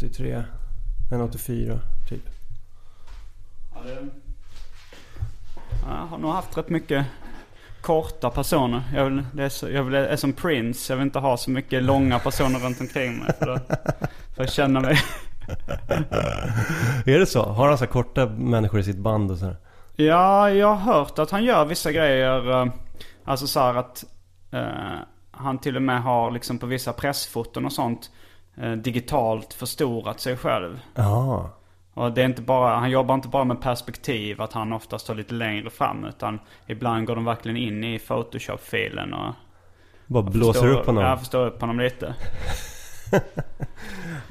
83, en 84 typ. Jag har nog haft rätt mycket korta personer. Jag vill, det är, så, jag vill, är som Prince. Jag vill inte ha så mycket långa personer runt omkring mig. För, då, för jag känner mig... är det så? Har han så korta människor i sitt band och sådär? Ja, jag har hört att han gör vissa grejer. Eh, alltså så här att eh, han till och med har liksom på vissa pressfoton och sånt digitalt förstorat sig själv. Ja. Och det är inte bara, han jobbar inte bara med perspektiv, att han oftast står lite längre fram. Utan ibland går de verkligen in i Photoshop-filen och Bara blåser förstår- upp honom. Ja, förstår upp honom lite.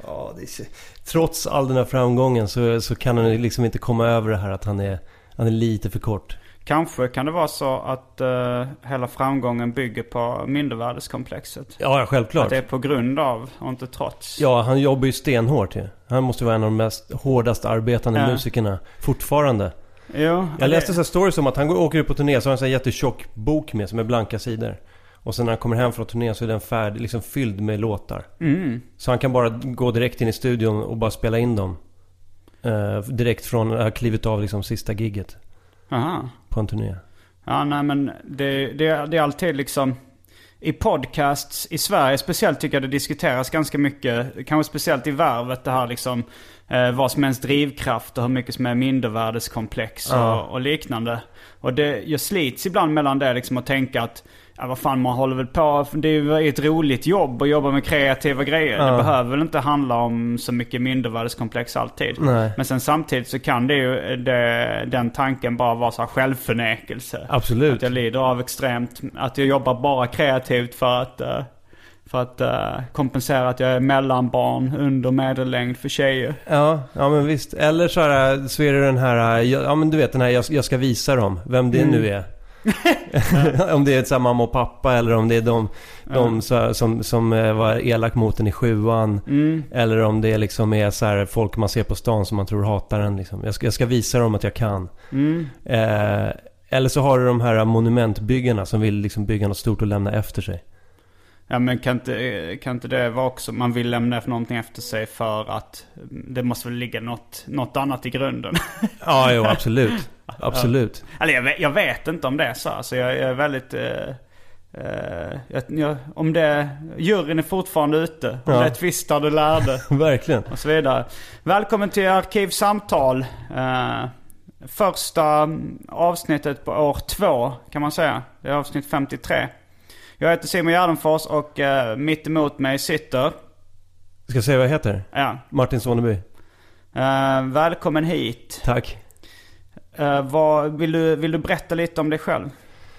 Ja, det är, trots all den här framgången så, så kan han liksom inte komma över det här att han är, han är lite för kort. Kanske kan det vara så att eh, hela framgången bygger på mindervärdeskomplexet. Ja, ja, självklart. Att det är på grund av och inte trots. Ja, han jobbar ju stenhårt ju. Han måste vara en av de mest hårdast arbetande Ja. musikerna fortfarande. Jo, Jag läste det- så stories om att han går, åker ut på turné så har han en jättetjock bok med som är blanka sidor. Och sen när han kommer hem från turnén så är den färdig, liksom fylld med låtar. Mm. Så han kan bara gå direkt in i studion och bara spela in dem. Eh, direkt från, uh, klivit av liksom sista gigget Aha. På en turné. Ja, nej men det, det, det är alltid liksom... I podcasts i Sverige speciellt tycker jag det diskuteras ganska mycket. Kanske speciellt i Värvet det här liksom. Eh, vad som är ens drivkraft och hur mycket som är mindervärdeskomplex Ja. och, och liknande. Och det, jag slits ibland mellan det liksom att tänka att Ja, vad fan man håller väl på. Det är ju ett roligt jobb att jobba med kreativa grejer. Ja. Det behöver väl inte handla om så mycket mindervärdeskomplex alltid. Nej. Men sen samtidigt så kan det ju det, den tanken bara vara så här självförnekelse. Absolut. Att jag lider av extremt, att jag jobbar bara kreativt för att, eh, för att eh, kompensera att jag är mellanbarn under medellängd för tjejer. Ja, ja men visst. Eller så, här, så är det den här, ja men du vet den här jag, jag ska visa dem, vem det nu är. om det är så mamma och pappa eller om det är de, de så, som, som eh, var elak mot en i sjuan. Eller om det liksom är så folk man ser på stan som man tror hatar en. Liksom. Jag, ska, jag ska visa dem att jag kan. Eh, eller så har du de här monumentbyggarna som vill liksom bygga något stort och lämna efter sig. Ja men kan inte, kan inte det vara också, man vill lämna någonting efter sig för att det måste väl ligga något, något annat i grunden. Ja, jo absolut. Absolut. Eller jag vet, jag vet inte om det är så. Alltså jag, jag är väldigt... Eh, eh, jag, om det... Juryn är fortfarande ute. Om Ja. det tvistar du lärde. Verkligen. och så vidare. Välkommen till Arkivsamtal. Eh, första avsnittet på år två kan man säga. Det är avsnitt 53. Jag heter Simon Gärdenfors och eh, mitt emot mig sitter... Ska jag säga vad jag heter? Ja. Martin Soneby. Eh, välkommen hit. Tack. Eh, vad, vill, du, vill du berätta lite om dig själv?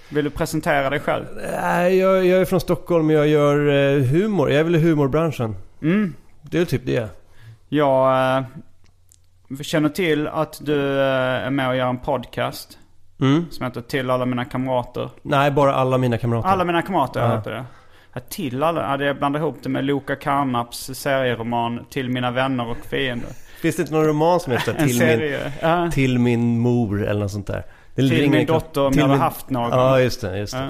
Vill du presentera dig själv? Nej, jag, jag är från Stockholm och jag gör eh, humor. Jag är väl i humorbranschen. Mm. Det är väl typ det. Jag eh, känner till att du eh, är med och gör en podcast. Mm. Som heter Till alla mina kamrater. Nej, bara alla mina kamrater. Alla mina kamrater Ja. heter det. Ja, till alla? Ja, det jag blandar ihop det med Loka Karnaps serieroman Till mina vänner och fiender. Finns det inte någon roman som heter till min. Ja. till min mor eller något sånt där? Det Till min dotter om jag hade min- haft någon. Ja, just det. Just det.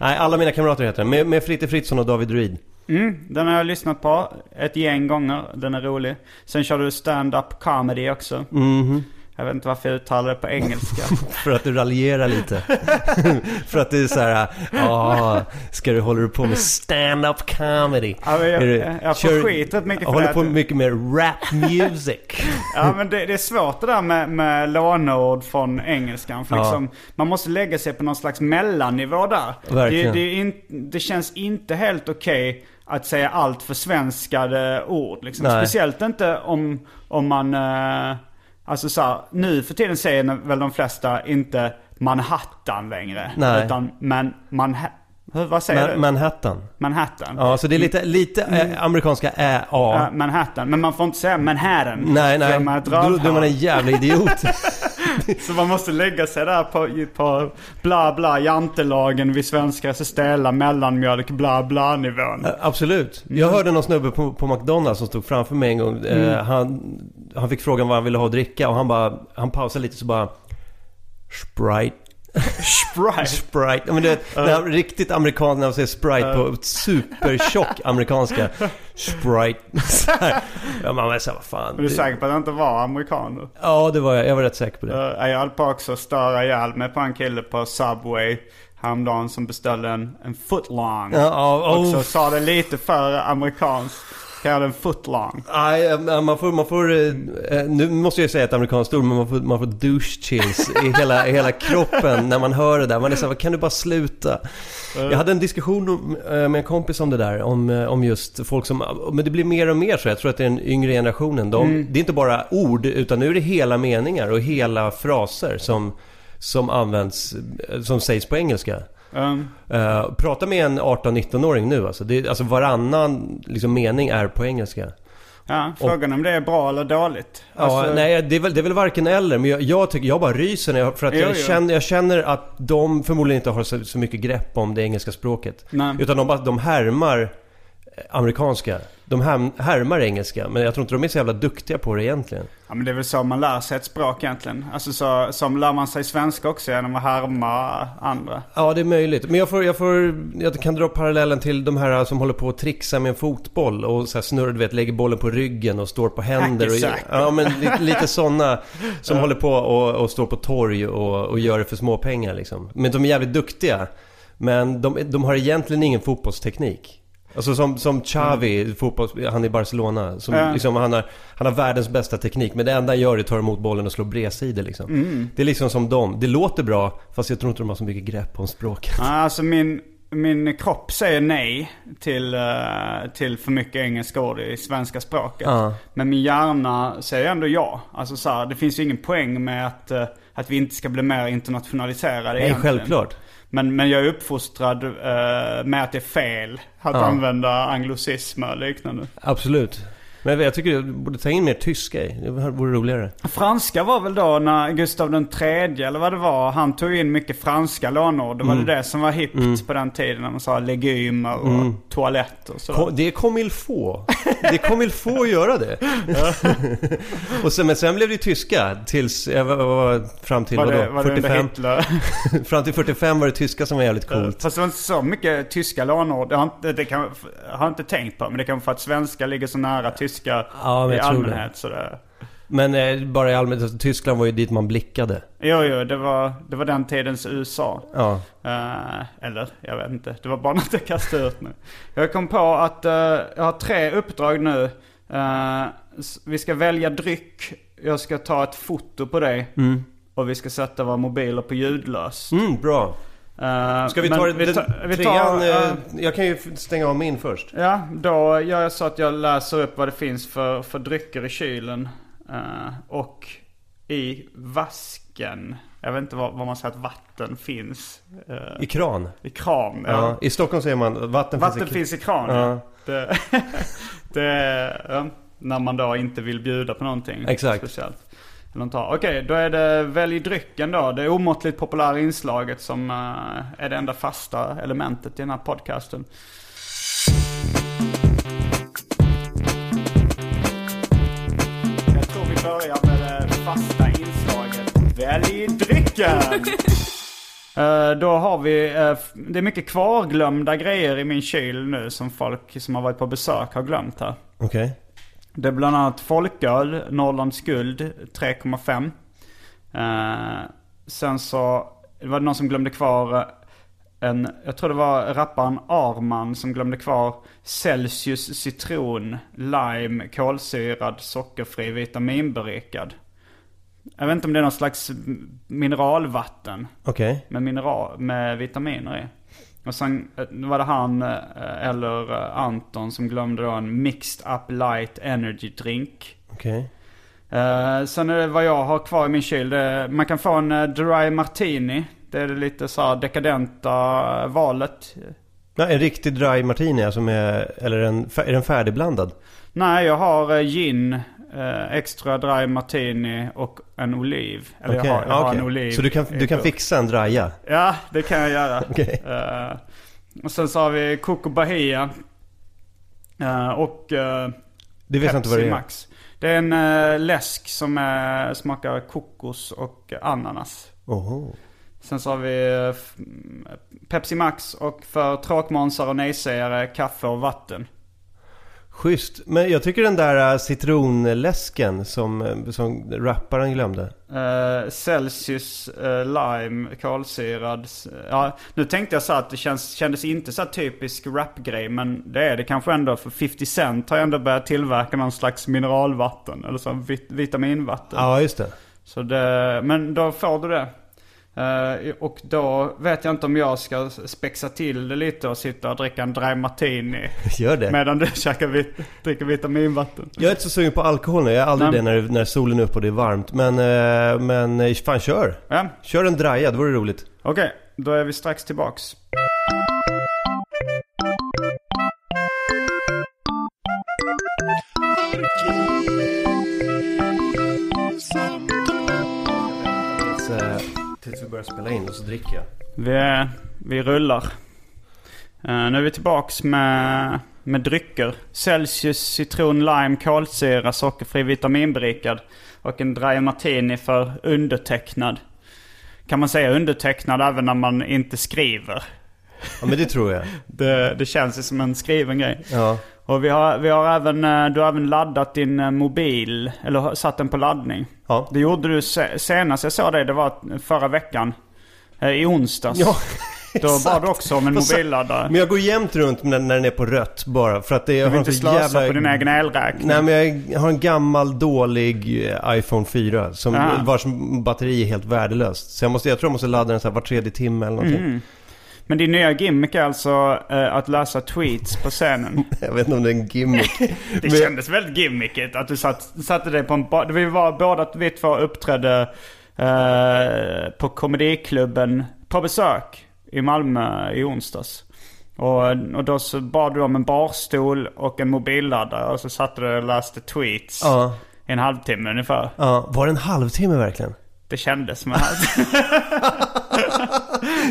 Nej, alla mina kamrater heter den. Med, med Fritte Fritzson och David Reed. Mm, den har jag lyssnat på ett gäng gånger. Den är rolig. Sen kör du stand-up comedy också. Mhm. Jag vet inte varför jag uttalar det på engelska. För att du raljerar lite. för att du är så här, ja, ska du, håller du på med stand-up comedy? Ja, jag, Är du- jag får kör- skit rätt mycket för Håller det. på mycket med rap music. Ja men det, det är svårt det där med, med låneord från engelskan. För Ja. liksom, man måste lägga sig på någon slags mellannivå där. Verkligen. Det, det, in, det känns inte helt okej att säga allt för svenskade ord. Liksom. Speciellt inte om, om man... Eh, alltså så här, nu för tiden säger väl de flesta inte Manhattan längre. Nej. Utan men Manha- Vad säger Man, du? Manhattan. Manhattan. Ja, så det är lite, lite äh, amerikanska ä, Ja, a. Manhattan. Men man får inte säga Manhattan. Nej, nej. man Då, är man en jävla idiot. Så man måste lägga sig där på, på bla bla jantelagen vid svenska så stela mellanmjölk bla bla nivån. Absolut. Jag hörde någon snubbe på, på McDonalds som stod framför mig en gång. Mm. Eh, han, han fick frågan vad han ville ha att dricka och han bara, han pausade lite så bara Sprite. Sprite. Sprite. Ja, men du vet, när riktigt amerikan när de säger Sprite på supertjock amerikanska. Sprite. Så. Ja, man var såhär, vad fan. Är du det- säker på att det inte var amerikaner? Ja, det var jag. Jag var rätt säker på det. Uh, jag höll på också att störa ihjäl mig på en kille på Subway häromdagen som beställde en, en footlong. Ja, Och oh. så sa det lite för amerikanskt. Kallade en footlong. Nej, eh, man får, man får, eh, eh, nu måste jag säga ett amerikanskt ord, men man får, man får douche chills i hela, i hela kroppen när man hör det där. Man är såhär, kan du bara sluta? Jag hade en diskussion med en kompis om det där, om, om just folk som, men det blir mer och mer så. Jag tror att det är den yngre generationen. De, Det är inte bara ord, utan nu är det hela meningar och hela fraser som, som används, som sägs på engelska. Um, Uh, prata med en 18-19-åring nu alltså. Det, alltså varannan liksom, mening är på engelska. ja, frågan om det är bra eller dåligt. Ja, Alltså, nej, det är, väl, det är väl varken eller. Men jag, jag tycker, jag bara ryser när jag, för att Jo, jag, jo. Känner, jag känner att de förmodligen inte har så, så mycket grepp om det engelska språket. Nej. Utan de, bara, de härmar amerikanska. De härm, härmar engelska. Men jag tror inte de är så jävla duktiga på det egentligen. Ja men det är väl så man lär sig ett språk egentligen. Alltså så, som lär man sig svenska också genom att härma andra. Ja, det är möjligt. Men jag, får, jag, får, jag kan dra parallellen till de här som håller på att trixa med en fotboll och så här snurrar, du vet, lägger bollen på ryggen och står på händer. Och, ja, men lite, lite sådana som håller på och, och står på torg och, och gör det för små pengar liksom. Men de är jävligt duktiga. Men de, de har egentligen ingen fotbollsteknik. Alltså som, som Xavi, fotbolls, han i Barcelona. Som, Ja. liksom, han, har, han har världens bästa teknik. Men det enda han gör är att ta emot bollen och slå bredsidor liksom. Mm. Det är liksom som dem. Det låter bra, fast jag tror inte de har så mycket grepp om språket. Alltså min, min kropp säger nej till, eh, till för mycket engelska ord i svenska språket. Ja. Men min hjärna säger ändå ja. Alltså så här, det finns ju ingen poäng med att, eh, att vi inte ska bli mer internationaliserade Nej, egentligen. självklart. Men, men jag är uppfostrad eh, med att det är fel att Ja. använda anglosismer och liknande. Absolut. Men jag tycker du borde ta in mer tyska i. Det vore roligare. Franska var väl då när Gustav den tredje eller vad det var, han tog in mycket franska lånord. Då var Mm. det det som var hippt på den tiden när man sa legumer och toalett och sådär. Det comme il faut. Det comme il faut att göra det. och sen, men sen blev det tyska tills, jag var, var fram till var det, var det under 45? Hitler? fram till 45 var det tyska som var jävligt coolt. Fast det var inte så mycket tyska lånord. Jag har inte, det kan, har inte tänkt på. Men det kan vara för att svenska ligger så nära tyska Ja, men i allmänhet. Det, Men eh, bara i allmänhet, alltså, Tyskland var ju dit man blickade. jo, jo, det var, det var den tidens USA. Ja. Eh, eller, jag vet inte. Det var bara något jag kastade ut nu. Jag kom på att eh, jag har tre uppdrag nu. S- vi ska välja dryck. Jag ska ta ett foto på dig. Och vi ska sätta våra mobiler på ljudlöst. Mm, bra. Eh, Ska vi ta, vi tar, vi trean? tar, eh, jag kan ju stänga av min först. Ja, då gör jag så att jag läser upp vad det finns för, för drycker i kylen. Eh, och i vasken. Jag vet inte vad, vad man säger att vatten finns. I kran. I kran. Ja. Ja. I Stockholm säger man vatten, Vatten finns i finns i kran. Ja. Det, det, när man då inte vill bjuda på någonting Exakt. speciellt. Eller har- Okej, då är det välj drycken då. Det omåttligt populära inslaget som eh, är det enda fasta elementet i den här podcasten. Jag tror vi börjar med det fasta inslaget. Välj drycken! Eh, då har vi, eh, det är mycket kvarglömda grejer i min kyl nu som folk som har varit på besök har glömt här. Okej. Det är bland annat folköl, Norrlands guld 3,5. Eh, sen så var det någon som glömde kvar eh, en, jag tror det var rapparen Arman som glömde kvar Celsius citron, lime, kolsyrad, sockerfri, vitaminberikad. Jag vet inte om det är någon slags mineralvatten Okej. med, mineral, med vitaminer i. Och sen eh, var det han eh, eller eh, Anton som glömde då en mixed up light energy drink. Okej. Eh, sen är det vad jag har kvar i min kyl. Det, man kan få en dry martini. Det är det lite så här dekadenta valet. Ja, en riktig dry martini alltså med, eller en, är den färdigblandad? Nej, jag har gin, eh, extra dry martini och en oliv. Eller Okej, jag har, jag ja, har en oliv. Så du kan, du kan fixa en draja? Ja, det kan jag göra. Okej. Eh, och sen så har vi Coco Bahia. Eh, och uh, Det vet jag inte vad det Pepsi är. Max. Det är en eh, läsk som eh, smakar kokos och ananas. Oho. Sen så har vi eh, Pepsi Max och för tråkmånsar och nejsägare kaffe och vatten. Schysst. Men jag tycker den där äh, citronläsken som, äh, som rapparen glömde. Eh, Celsius eh, lime kolsyrad. Ja, nu tänkte jag så att det känns, kändes inte så typisk rapgrej. Men det är det kanske ändå. För 50 Cent har ju ändå börjat tillverka någon slags mineralvatten. Eller så vit, vitaminvatten. Ja, just det. Så det, men då får du det. Eh, och då vet jag inte om jag ska spexa till det lite och sitta och dricka en dry martini. Gör det. Medan du käkar vit, dricker vitaminvatten. Jag är inte så sugen på alkohol nu. Jag är aldrig Nej. det när, när solen är uppe och det är varmt. Men, äh, men äh, fan kör. Ja, Kör en draja, det vore roligt. okej. Då är vi strax tillbaks. Tills vi börjar spela in och så dricker jag. Vi, vi rullar. Uh, nu är vi tillbaks med, med drycker. Celsius, citron, lime, kolsyra, sockerfri, vitaminberikad. Och en dry martini för undertecknad. Kan man säga undertecknad även när man inte skriver? Ja, men det tror jag. Det, det känns ju som en skriven grej. Ja. Och vi har, vi har även, eh, du har även laddat din eh, mobil, eller satt den på laddning. Ja. Det gjorde du se, senast jag såg dig, det var förra veckan. Eh, I onsdags. Ja, Då bad du också om en mobilladdare. Men jag går jämt runt när, när den är på rött bara för att det Du jag vill har inte slösa jävla... på din egen elräkning. Nej men jag har en gammal dålig iPhone 4 som, vars batteri är helt värdelöst. Så jag, måste, jag tror jag måste ladda den så här var tredje timme eller någonting. Mm. Men din nya gimmick är alltså eh, att läsa tweets på scenen. Jag vet inte om det är en gimmick. Det Men- kändes väldigt gimmickigt att du satt, satte dig på en bar. Vi var båda vi två uppträdde eh, på komediklubben på besök i Malmö i onsdags. Och, och då så bad du om en barstol och en mobilladdare och så satte du och läste tweets Ja, i en halvtimme ungefär. ja. Var det en halvtimme verkligen? Det kändes som en halvtimme.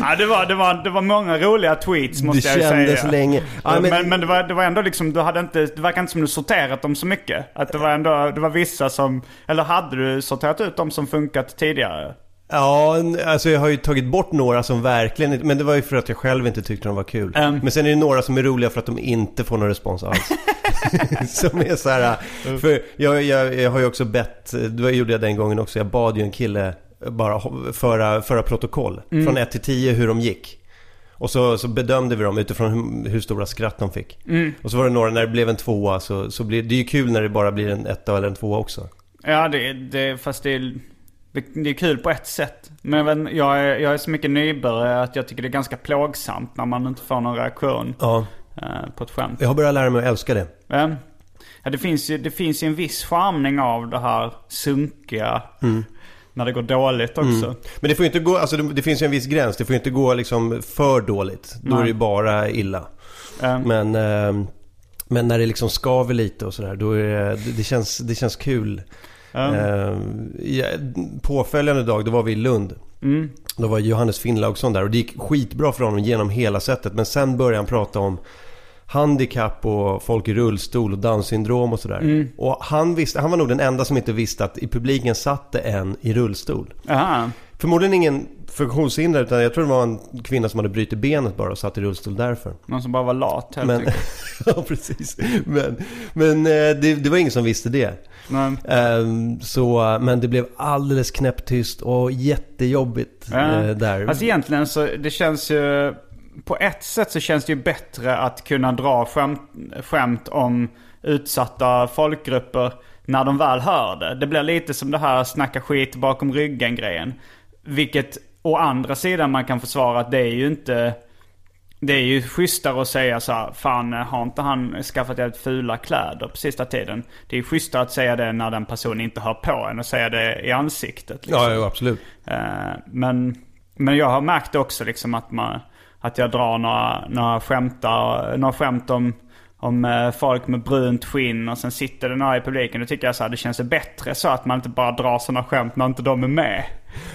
ja, det, var, det, var, det var många roliga tweets måste det jag ju kändes säga. länge. Ja, men men, det, var, det var ändå liksom, du hade inte, det verkar inte som du sorterat dem så mycket. Att det var ändå, det var vissa som, eller hade du sorterat ut dem som funkat tidigare? Ja, alltså jag har ju tagit bort några som verkligen inte... Men det var ju för att jag själv inte tyckte de var kul. Mm. Men sen är det några som är roliga för att de inte får någon respons alls. som är så här... För jag, jag, jag har ju också bett... Det gjorde jag den gången också. Jag bad ju en kille bara föra, föra protokoll. Från 1 till 10 hur de gick. Och så, så bedömde vi dem utifrån hur, hur stora skratt de fick. Och så var det några, när det blev en tvåa så, så blir det är ju kul när det bara blir en etta eller en tvåa också. Ja, det, det, fast det är, det, det är kul på ett sätt. Men jag, är, jag är så mycket nybörjare att jag tycker det är ganska plågsamt när man inte får någon reaktion Ja, eh, på ett skämt. jag har börjat lära mig att älska det. Ja, det, finns ju, det finns ju en viss charmning av det här sunkiga. När det går dåligt också. Men det får ju inte gå, alltså det, det finns ju en viss gräns. Det får ju inte gå liksom för dåligt. Då Nej. är det ju bara illa. Eh, Men, eh, men när det liksom skaver lite och sådär, då är det, det, känns, det känns kul. eh, Eh, ja, påföljande dag, då var vi i Lund. mm, Då var Johannes Finnlaugsson där och det gick skitbra för honom genom hela sättet. Men sen började han prata om handikapp och folk i rullstol och Down-syndrom och sådär. Och han, visste, han var nog den enda som inte visste att i publiken satt det en i rullstol. aha. Förmodligen ingen funktionshinder utan jag tror det var en kvinna som hade brutit benet bara och satt i rullstol därför. Någon som bara var lat helt Men, ja precis. Men, men eh, det, det var ingen som visste det. Men, Ehm, så, men det blev alldeles knäpptyst och jättejobbigt Ja. eh, där. Alltså egentligen så det känns ju... På ett sätt så känns det ju bättre att kunna dra skämt, skämt om utsatta folkgrupper när de väl hör det. Det blir lite som det här snacka skit bakom ryggen grejen. Vilket å andra sidan man kan försvara att det är ju inte... Det är ju schysstare att säga så här, fan har inte han skaffat jävligt fula kläder på sista tiden? Det är ju schysstare att säga det när den personen inte hör på än att säga det i ansiktet. liksom. Ja, jo, absolut. Eh, men, men jag har märkt också liksom att, man, att jag drar några, några, skämtar, några skämt om, om eh, folk med brunt skinn och sen sitter det några i publiken. Då tycker jag så här, det känns bättre så att man inte bara drar sådana skämt när inte de är med.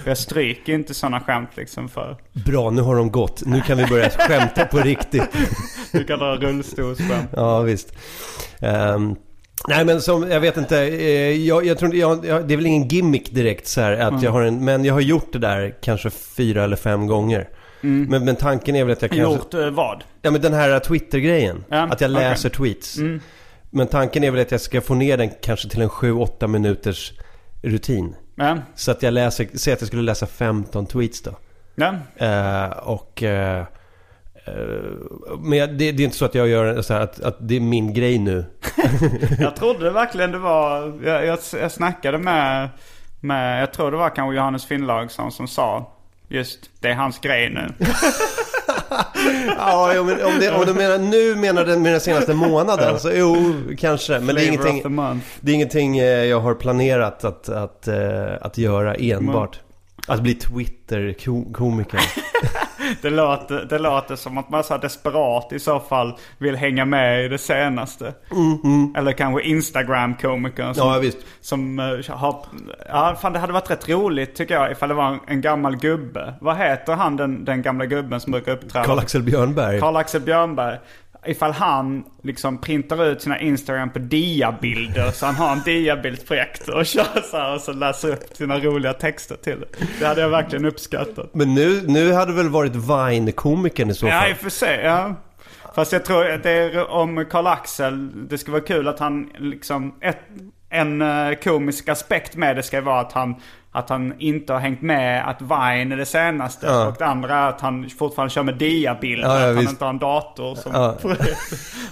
Jag stryker inte sådana skämt liksom för... Bra, nu har de gått. Nu kan vi börja skämta på riktigt. Du kan dra rullstolsskämt. Ja, visst. Ehm, nej, men som, jag vet inte. eh, jag, jag tror jag, jag, det är väl ingen gimmick direkt så här att jag har en, men jag har gjort det där kanske fyra eller fem gånger. Men, men tanken är väl att jag kanske... Gjort eh, vad? Ja, men den här Twitter-grejen. Ja, att jag läser tweets. Men tanken är väl att jag ska få ner den kanske till en 7-8 minuters rutin. Ja. Så att jag läser, säg att jag skulle läsa 15 tweets då. ja. Eh, och... eh, eh, men jag, det, det är inte så att jag gör så här att, att det är min grej nu. Jag trodde verkligen det var... Jag, jag, jag snackade med, med... Jag tror det var kanske Johannes Finnlaugsson som sa just det är hans grej nu. Ja, men om, det, om du menar nu menar den med den senaste månaden så jo, kanske. Men det är ingenting, det är ingenting eh, jag har planerat att, att, eh, att göra enbart. Att bli Twitter-komiker. Det låter, det låter som att man så desperat i så fall vill hänga med i det senaste. Eller kanske Instagram-komikern som, Ja, visst. som eh, har... Ja, fan det hade varit rätt roligt tycker jag ifall det var en, en gammal gubbe. Vad heter han den, den gamla gubben som brukar uppträda? Karl-Axel Björnberg. Karl-Axel Björnberg. Ifall han liksom printar ut sina Instagram på diabilder så han har en diabildprojektor och kör så här och så läser upp sina roliga texter till det. Det hade jag verkligen uppskattat. Men nu, nu hade det väl varit Vine-komikern i så Ja, fall? i och för sig. Ja. Fast jag tror att det är om Karl-Axel, det ska vara kul att han liksom, ett, en eh, komisk aspekt med det ska vara att han, att han inte har hängt med att Vine är det senaste. Ja. Och det andra är att han fortfarande kör med diabilder. Ja, ja, att han visst. inte har en dator som...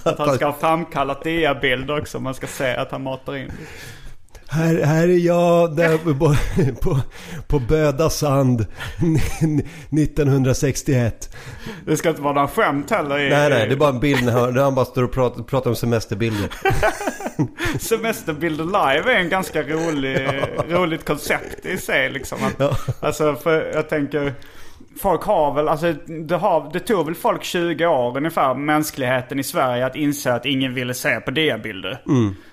Att han ska ha framkallat diabilder också. Man ska se att han matar in. Här, här är jag där på, på, på Böda sand 1961. Det ska inte vara några skämt heller i Nej, nej, det är bara en bild när han, bara står och pratar, pratar om semesterbilder. Semesterbilder live är en ganska rolig, roligt koncept i sig liksom. Att, Ja. Alltså för jag tänker, folk har väl, alltså det, har, det tog väl folk 20 år ungefär, mänskligheten i Sverige att inse att ingen ville se på diabilder.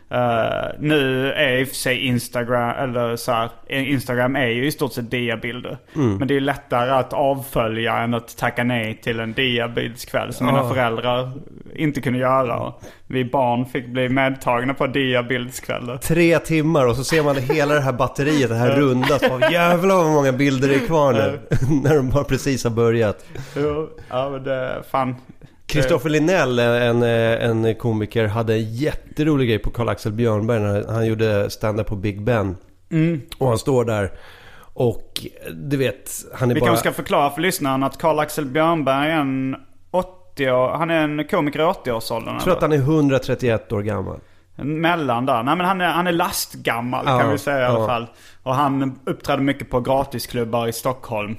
Eh, nu är i och för sig Instagram, eller så här, Instagram är ju i stort sett diabilder. Men det är lättare att avfölja än att tacka nej till en diabildskväll som mina Ja. föräldrar inte kunde göra. Vi barn fick bli medtagna på diabildskvällar. Tre timmar och så ser man hela det här batteriet, det här runda. Så, jävlar vad många bilder det är kvar nu. när de bara precis har börjat. Jo, ja men det, fan. Kristoffer Linnell, en, en komiker, hade en jätterolig grej på Karl-Axel Björnberg när han gjorde stand-up på Big Ben. Och han står där och du vet, han är Vi bara... kanske ska förklara för lyssnaren att Karl-Axel Björnberg är en 80 år, han är en komiker i 80-årsåldern. Jag tror att han är 131 år gammal. Mellan där. Nej men han är, han är lastgammal Ja, kan vi säga i alla ja. fall. Och han uppträdde mycket på gratisklubbar i Stockholm.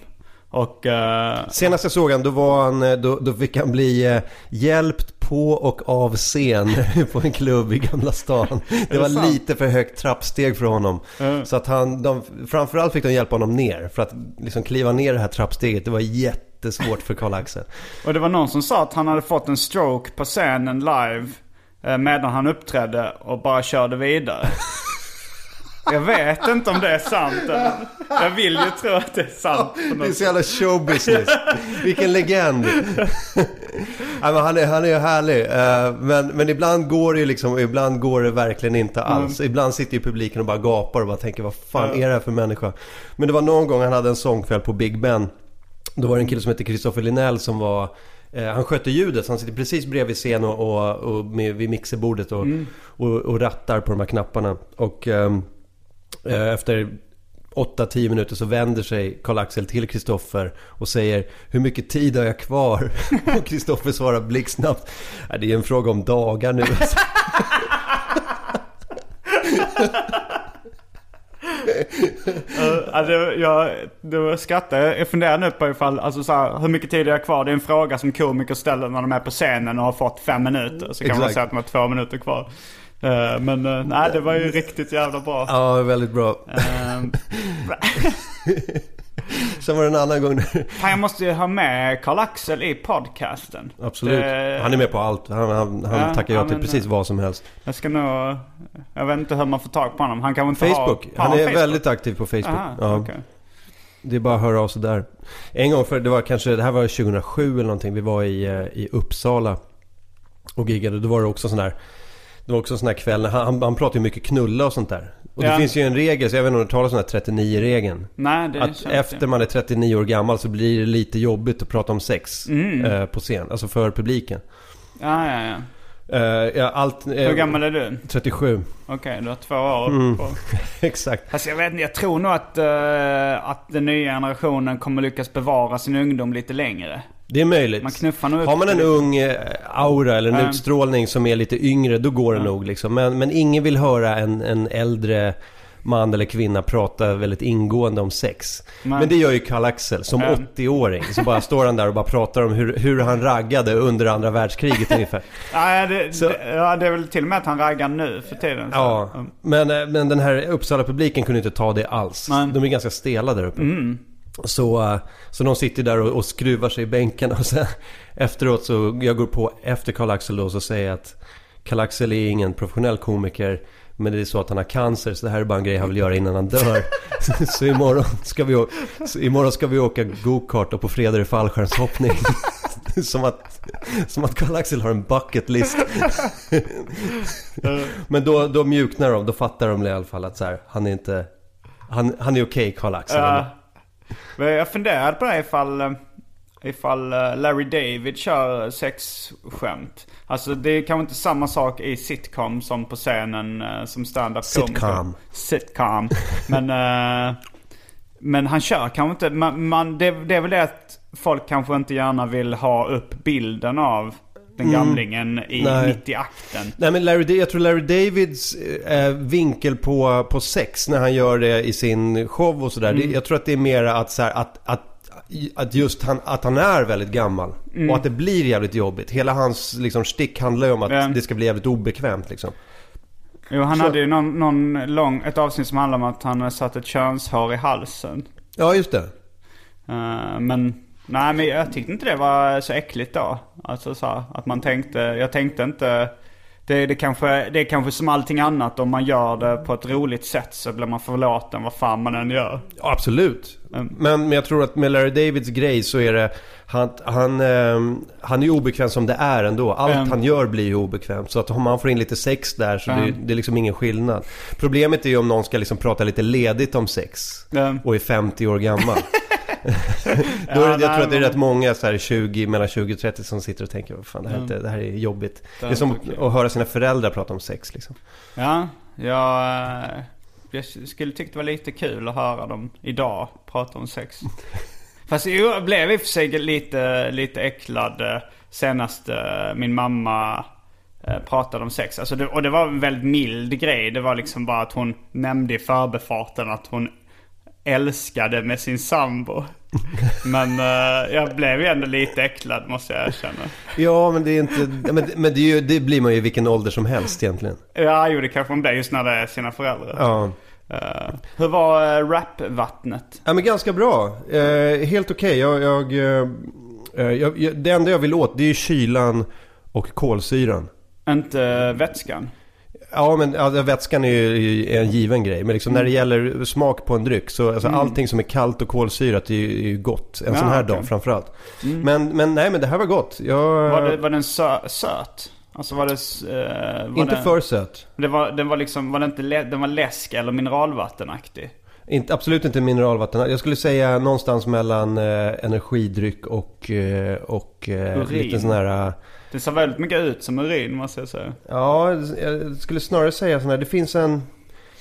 Och... eh, Senast jag såg han, då, var han, eh, då, då fick han bli eh, hjälpt på och av scen på en klubb i Gamla stan. Det var sant? lite för högt trappsteg för honom. Ja. Så att han, de, framförallt fick de hjälpa honom ner. För att liksom kliva ner det här trappsteget, det var jättesvårt för Karl-Axel. Och det var någon som sa att han hade fått en stroke på scenen live. Medan han uppträdde och bara körde vidare. Jag vet inte om det är sant. Jag vill ju tro att det är sant. Det är så jävla showbusiness. Vilken legend. han, är, han är härlig. Eh, men, men ibland går det ju liksom, ibland går det verkligen inte alls. Ibland sitter ju publiken och bara gapar och bara tänker vad fan är det här för människa? Men det var någon gång han hade en sångkväll på Big Ben. Då var det en kille som hette Christopher Linnell som var eh, han skötte ljudet, så han sitter precis bredvid scen och, och, och med, vid mixerbordet och, och, och rattar på de här knapparna. Och eh, efter 8-10 minuter så vänder sig Karl-Axel till Kristoffer och säger Hur mycket tid har jag kvar? Och Kristoffer svarar blixtsnabbt "Ja, Det är en fråga om dagar nu Uh, alltså, jag, skrattar. Jag- Jag funderar nu på ifall, alltså så här, hur mycket tid är jag kvar? Det är en fråga som komiker ställer när de är på scenen och har fått fem minuter. Så kan man Exakt. säga att de har två minuter kvar. Uh, men uh, nej, det var ju riktigt jävla bra. Ja, väldigt bra Uh, Sen var det en annan gång fan, jag måste ju ha med Karl-Axel i podcasten. Absolut, Det- han är med på allt Han, han, han Ja, tackar ja till men- precis vad som helst Jag ska nog... Jag vet inte hur man får tag på honom. Han kanske inte Facebook, har... har han är Facebook? väldigt aktiv på Facebook Aha, ja. okej. Det är bara att höra av sig där. En gång för det var kanske, det här var 2007 eller någonting. Vi var i, eh, i Uppsala och giggade. Då var det också sån där det var också en sån här kväll, han, han, pratar ju mycket knulla och sånt där. Och det Ja. finns ju en regel, så jag vet inte om du talar om den här 39-regeln. Nej, det Att efter det. man är 39 år gammal så blir det lite jobbigt att prata om sex Mm. eh, på scen. Alltså för publiken. Ja, ja, ja. Eh, ja, allt, eh, Hur gammal är du? 37. Okej, du har två år Mm. på. Exakt. Alltså jag vet inte, jag tror nog att, eh, att den nya generationen kommer lyckas bevara sin ungdom lite längre. Det är möjligt. Man knuffar nog Har man en ung eh, aura eller en utstrålning som är lite yngre, då går det Ja. nog liksom. Men, men ingen vill höra en, en äldre man eller kvinna prata väldigt ingående om sex. Nej. Men det gör ju Karl-Axel som Ja. 80-åring. Så bara står han där och bara pratar om hur, hur han raggade under andra världskriget ungefär. Ja, det, Så- det, ja, det är väl till och med att han raggar nu för tiden. så. Ja, Mm. men, eh, men den här Uppsala-publiken kunde inte ta det alls. Nej. De är ganska stela där uppe. Mm. Så, eh, så de sitter där och, och skruvar sig i bänken och sen efteråt så, jag går på efter Karl-Axel då så säger att Karl-Axel är ingen professionell komiker men det är så att han har cancer så det här är bara en grej han vill göra innan han dör. så, imorgon ska vi, så imorgon ska vi åka go-kart och på fredag är det fallskärmshoppning. som att, som att Karl-Axel har en bucket list. men då, då mjuknar de, då fattar de i alla fall att så här, han är inte, han, han är okej Karl-Axel. Ja. Jag funderade på det ifall, eh, ifall eh, Larry David kör sexskämt. Alltså det är kanske inte samma sak i sitcom som på scenen eh, som stand-up Sitcom. Sitcom. Men, men han kör kanske inte, man, man, det, det är väl det att folk kanske inte gärna vill ha upp bilden av den gamlingen i, Nej. mitt i akten. Nej men Larry, jag tror Larry Davids eh, vinkel på, på sex när han gör det i sin show och sådär. det- Jag tror att det är mer att, så här, att, att, att just han, att han är väldigt gammal. Och att det blir jävligt jobbigt. Hela hans liksom, stick handlar ju om att Ja. det ska bli jävligt obekvämt liksom. Jo, han Så- hade ju någon, någon lång, ett avsnitt som handlade om att han satt ett könshår i halsen. Ja just det. Eh, men nej, men jag tyckte inte det var så äckligt då. Alltså så här, att man tänkte, jag tänkte inte. Det, det, kanske, det är kanske som allting annat. Om man gör det på ett roligt sätt så blir man förlåten vad fan man än gör. Ja, absolut. Mm. Men, men jag tror att med Larry Davids grej så är det han, han, ehm, han är ju obekväm som det är ändå. Allt Mm. han gör blir ju obekvämt. Så att om man får in lite sex där så Mm. det, det är liksom ingen skillnad. Problemet är ju om någon ska liksom prata lite ledigt om sex. Mm. Och är 50 år gammal. Då Ja, jag tror att det är rätt många så här 20, mellan 20 och 30 som sitter och tänker vad fan det här, är inte, det här är jobbigt. Det är som att höra sina föräldrar prata om sex liksom. Ja, jag, eh, jag skulle tycka det var lite kul att höra dem idag prata om sex. Fast jag blev i och för sig lite, lite äcklad eh, senast eh, min mamma pratade om sex. Alltså det, och det var en väldigt mild grej. Det var liksom bara att hon nämnde i förbifarten att hon älskade med sin sambo. Men eh, jag blev ju ändå lite äcklad måste jag erkänna. Ja men det är inte, men, men det, ju, det blir man ju i vilken ålder som helst egentligen. Ja, jo det kanske man blir just när det är sina föräldrar. Ja. Eh, hur var uh, rapvattnet? Ja men ganska bra. Eh, helt okej. Jag, jag, eh, jag, jag, det enda jag vill åt det är kylan och kolsyran. Inte vätskan? Ja, men ja, vätskan är ju en given grej. Men liksom när Mm. det gäller smak på en dryck så alltså allting som är kallt och kolsyrat är ju, gott. En Ja, sån här okej. dag framförallt. Men, men nej, men det här var gott. Jag, Var, det, var den sö, söt? Alltså var det... eh, var inte det, för söt. Det var, den var liksom, var det inte lä, den var läsk eller mineralvattenaktig? Inte, absolut inte mineralvatten. Jag skulle säga någonstans mellan eh, energidryck och, eh, och eh, lite sån här... Det ser väldigt mycket ut som urin måste jag säga. Ja, jag skulle snarare säga sån här. Det finns en...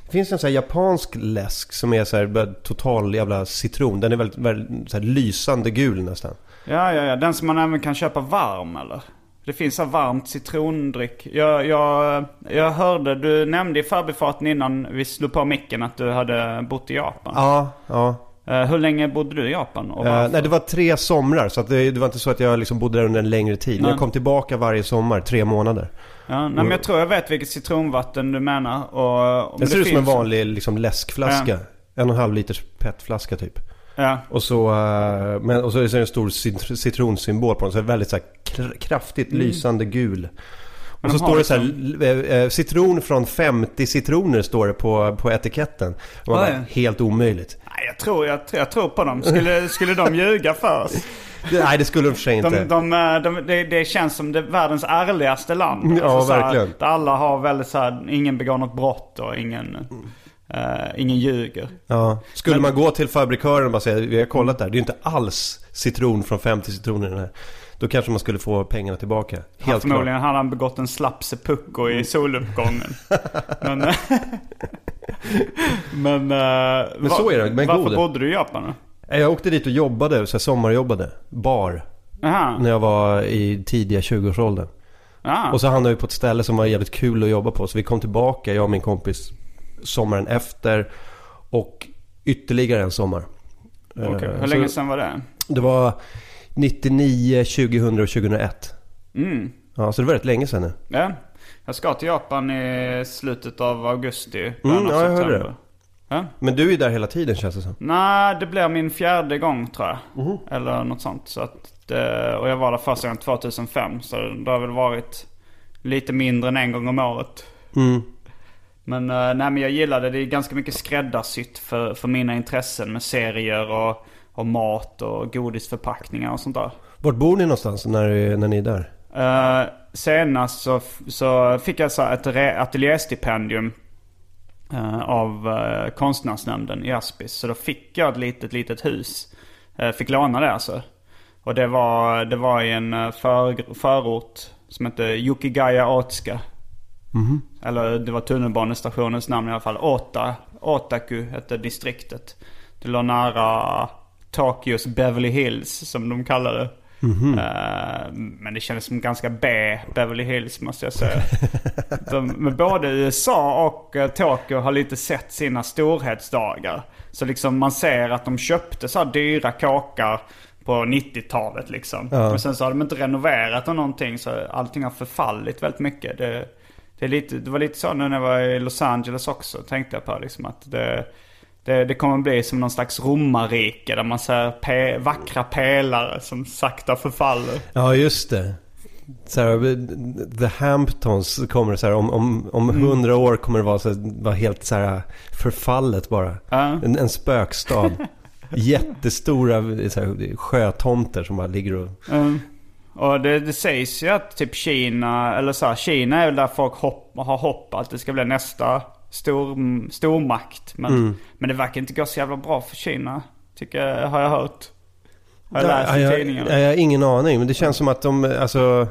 Det finns en sån här japansk läsk som är så här total jävla citron. Den är väldigt, väldigt så här lysande gul nästan. Ja, ja, ja. Den som man även kan köpa varm eller? Det finns så varmt citrondryck. Jag, jag, jag hörde, du nämnde i förbifarten innan vi slog på micken att du hade bott i Japan. Ja, ja. Eh, hur länge bodde du i Japan? Och Eh, varför? nej, det var tre somrar. Så det, det var inte så att jag liksom bodde där under en längre tid. Nej. Jag kom tillbaka varje sommar, tre månader. ja, nej, men jag tror jag vet vilket citronvatten du menar. Och, och Det ser ut som en vanlig liksom, läskflaska. En och en halv liters petflaska typ. Ja, Och så, eh, men, och så är det en stor citr- citronsymbol på den. Så är väldigt så här, kr- kraftigt lysande gul. Och Mm. Så står det så här, eh, citron från 50 citroner står det på, på etiketten. Och man Ja, bara, ja. helt omöjligt. Jag, tror, jag, jag tror på dem. Skulle, skulle de ljuga för oss? Nej, det skulle de för sig inte. De, de, eh, de, det, det känns som det världens ärligaste land. Ja, så här, verkligen. där alla har väldigt så här, ingen begår något brott och ingen, eh, ingen ljuger. Ja. Skulle Men- man gå till fabrikören och bara säga vi har kollat där. Det är ju inte alls citron från 50 citroner i den här. Då kanske man skulle få pengarna tillbaka. Helt klart. förmodligen hade han begått en slapp seppuku i soluppgången. men, eh, men, eh, Men så är det, men varför god. bodde du i Japan då? Eh, Jag åkte dit och jobbade, så här sommarjobbade. Bar. Jaha. När jag var i tidiga 20-årsåldern. Ja. Och så hamnade vi på ett ställe som var jävligt kul att jobba på. Så vi kom tillbaka, jag och min kompis, sommaren efter. Och ytterligare en sommar. Eh, Hur så länge sedan var det? Det var 99, 2000 och 2001. Mm. Ja, så det var rätt länge sedan nu. Ja. Jag ska till Japan i slutet av augusti. Mm, ja, jag hörde det. Ja. Men du är där hela tiden känns det som. Nej, det blir min fjärde gång tror jag. Mhm. Eller något sånt. Så att, och jag var där första gången 2005. Så det har väl varit lite mindre än en gång om året. Mm. Men, eh, nej, men jag gillar det. Det är ganska mycket skräddarsytt för, för mina intressen med serier och, och mat och godisförpackningar och sånt där. Vart bor ni någonstans när, när ni är där? Uh, senast så, så fick jag så ett ateljéstipendium eh, av uh, konstnärsnämnden i Aspis. Så då fick jag ett litet, litet hus. Uh, fick låna det alltså. Och det var, det var i en för, förort som hette Yukigaya Otska. Eller det var tunnelbanestationens namn i alla fall. Ota, Otaku hette distriktet. Det låg nära Tokyos Beverly Hills som de kallar det. Eh, men det kändes som ganska B Beverly Hills måste jag säga. de, men både USA och eh, Tokyo har lite sett sina storhetsdagar. Så liksom man ser att de köpte så här dyra kåkar på 90-talet liksom. Ja. Men sen så har de inte renoverat och någonting så allting har förfallit väldigt mycket. Det, det, är lite, det var lite så nu när jag var i Los Angeles också tänkte jag på liksom att det, det, det kommer bli som någon slags romarrike där man ser pe, vackra pelare som sakta förfaller. Ja, just det. Så här, The Hamptons kommer så här, om, om, om Mm. hundra år kommer det vara, så vara helt så här förfallet bara. Ja. En, en spökstad. Jättestora så här, sjötomter som bara ligger och... Mm. Och det, det sägs ju att typ Kina, eller så här, Kina är väl där folk hopp, har hopp att det ska bli nästa stor, stormakt. Men, men det verkar inte gå så jävla bra för Kina, tycker jag, har jag hört. Har jag läst i jag, tidningarna. jag, jag har ingen aning, men det känns som att de, alltså...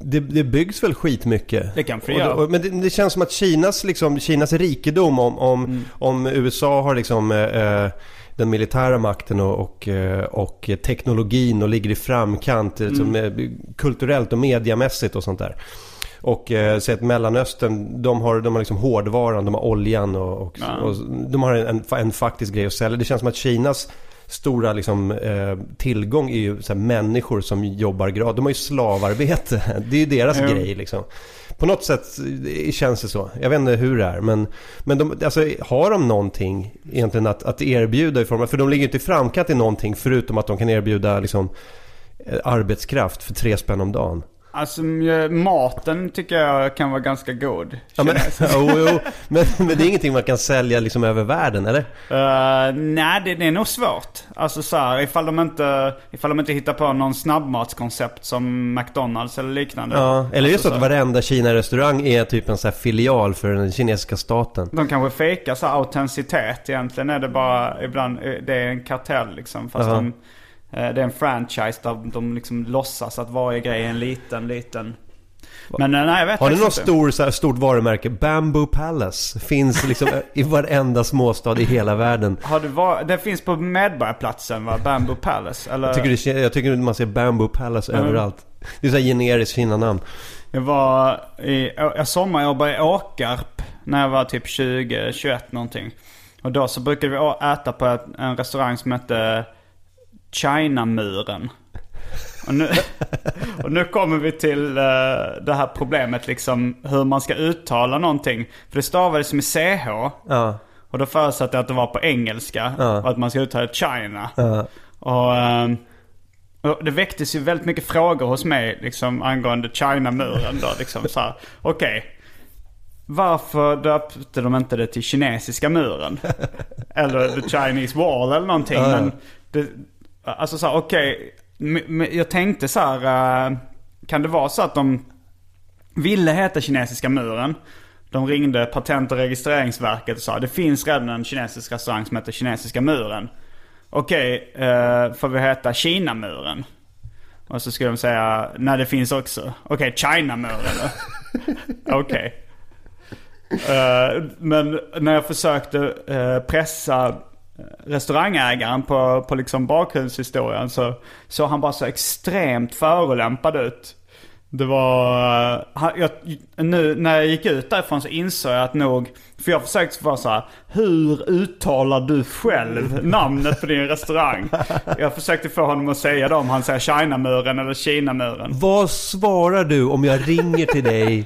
Det, det byggs väl skitmycket. Det kanske Och och- Men det, det känns som att Kinas, liksom, Kinas rikedom om, om, Mm. om USA har liksom eh, eh, den militära makten och, och, eh, och teknologin och ligger i framkant Mm. liksom, eh, kulturellt och mediamässigt och sånt där. Och eh, så att Mellanöstern, de har, de har liksom hårdvaran, de har oljan och, och, Ja. och de har en, en faktisk grej att sälja. Det känns som att Kinas stora liksom, eh, tillgång är ju så här, människor som jobbar gratis. De har ju slavarbete. Det är ju deras Jo. grej liksom. På något sätt eh, känns det så. Jag vet inte hur det är. Men, men de, alltså, har de någonting egentligen att, att erbjuda i form av... För de ligger inte i framkant i någonting förutom att de kan erbjuda liksom, eh, arbetskraft för tre spänn om dagen. Alltså maten tycker jag kan vara ganska god. Ja, men, jo, jo. Men, men det är ingenting man kan sälja liksom över världen, eller? Eh, nej, det, det är nog svårt. Alltså så här, ifall de inte, ifall de inte hittar på någon snabbmatskoncept som McDonalds eller liknande. Ja, eller just alltså, så att så varenda Kina-restaurang är typ en sån här filial för den kinesiska staten. De kanske fejkar så här autenticitet. Egentligen är det bara ibland, eh, det är en kartell liksom. Fast Ja. de, eh, det är en franchise där de liksom låtsas att varje grej är en liten, liten. Men eh, nej, jag vet Har ni något stor, så här, stort varumärke? Bamboo Palace finns liksom i varenda småstad i hela världen. Har du var, det finns på Medborgarplatsen va? Bamboo Palace? Eller? Jag tycker, det, jag tycker man ser Bamboo Palace Mm. överallt. Det är så här generiskt fina namn. Jag var i, jag sommarjobbade i Åkarp när jag var typ 20, 21 någonting. Och då så brukade vi äta på ett, en restaurang som hette China-muren. Och nu, och nu kommer vi till eh, det här problemet liksom hur man ska uttala någonting. För det stavades med CH. Ja, Och då förutsatte jag att det var på engelska. Ja. Och att man ska uttala China. ja. Och, ehm, och det väcktes ju väldigt mycket frågor hos mig liksom, angående China-muren. Då, liksom, Okej, varför döpte de inte det till kinesiska muren? eller the Chinese wall eller någonting. Men det, alltså så här, okej. m- jag tänkte så här, eh, kan det vara så att de ville heta kinesiska muren? De ringde Patent och registreringsverket och sa det finns redan en kinesisk restaurang som heter Kinesiska muren. Okej, eh, får vi heta Kinamuren? Och så skulle de säga, nej det finns också. Okej, Chinamuren då? Okej. Eh, men när jag försökte pressa restaurangägaren på, på liksom bakgrundshistorien så såg han bara så extremt förolämpad ut. Det var... eh, Jag, nu när jag gick ut därifrån så insåg jag att nog... För jag försökte vara så här. Hur uttalar du själv namnet på din restaurang? Jag försökte få honom att säga det om han säger Chinamuren eller Kinamuren. Vad svarar du om jag ringer till dig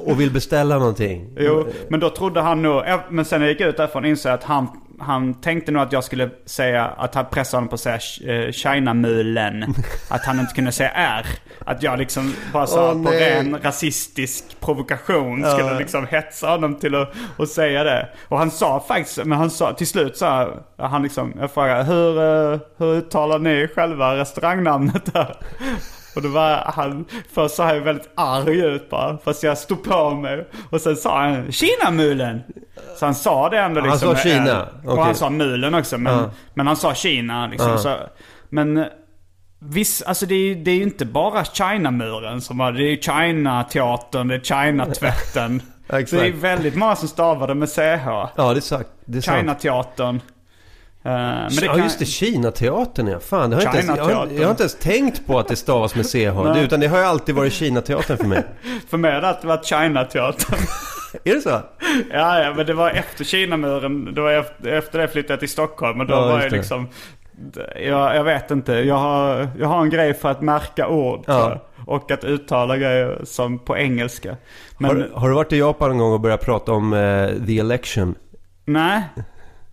och vill beställa någonting? Jo, men då trodde han nog... Men sen när jag gick ut därifrån insåg jag att han, han tänkte nog att jag skulle säga... Att han pressade honom på att säga eh, Chinamulen. Att han inte kunde säga R. Att jag liksom bara så Åh, på nej. ren rasistisk provokation skulle Ja. liksom hetsa honom till att, att säga det. Och han sa faktiskt, men han sa till slut så han liksom, jag frågade hur, eh, hur uttalar ni själva restaurangnamnet där? Och då var han, först så här väldigt arg ut bara. Fast jag stod på mig. Och sen sa han Kinamulen. Så han sa det ändå Han liksom. sa med Kina. Och han sa mulen också. Men, Ja. men han sa Kina liksom. Ja. Så, men Viss, alltså det är, det är ju inte bara China-muren som har, det är ju China-teatern, det är China-tvätten. Så det är exakt. väldigt många som stavar det med CH. Ja. Det är sant. China-teatern. Eh, men det ja kan- just det, Kina-teatern ja. Fan, det har jag, inte ens, jag, har, jag har inte ens tänkt på att det stavas med CH. Det, utan det har ju alltid varit Kina-teatern för mig. För mig har det alltid varit China-teatern. Är det så? Ja, ja, men det var efter Kinamuren. Det var efter, efter det flyttade jag till Stockholm. Och då Ja, var jag liksom... Jag, jag vet inte. Jag har, jag har en grej för att märka ord. Ja. Och att uttala grejer som på engelska. Men Har, har du varit i Japan en gång och börjat prata om eh, the election? nej.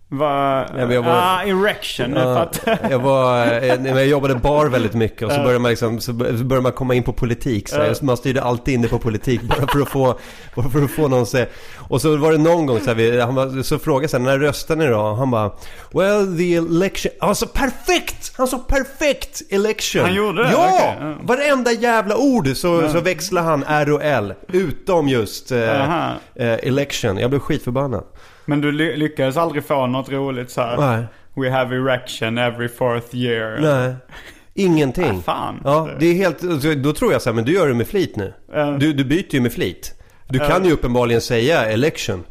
Var, men jag var- Ah, erection. Ja, jag, var, eh, jag jobbade bar väldigt mycket och så började man, liksom, så bör- så började man komma in på politik. Så här, man styrde alltid inne på politik bara för att få, bara för att få någon säga. Och så var det någon gång så, här, han var, så frågade jag när röstar ni då? Han bara Well the election... Han sa perfekt! Han sa perfekt election! Han gjorde det? Ja! Okej, ja. Varenda jävla ord så, så växlade han R och L. Utom just eh, eh, election. Jag blev skitförbannad. Men du ly- lyckades aldrig få något roligt så här. Nej. We have erection every fourth year. Nej. Ingenting. Ah, fan. Ja, det är helt... så Då tror jag så här, men du gör det med flit nu. Ja. Du, du byter ju med flit. Du kan ju uppenbarligen säga election.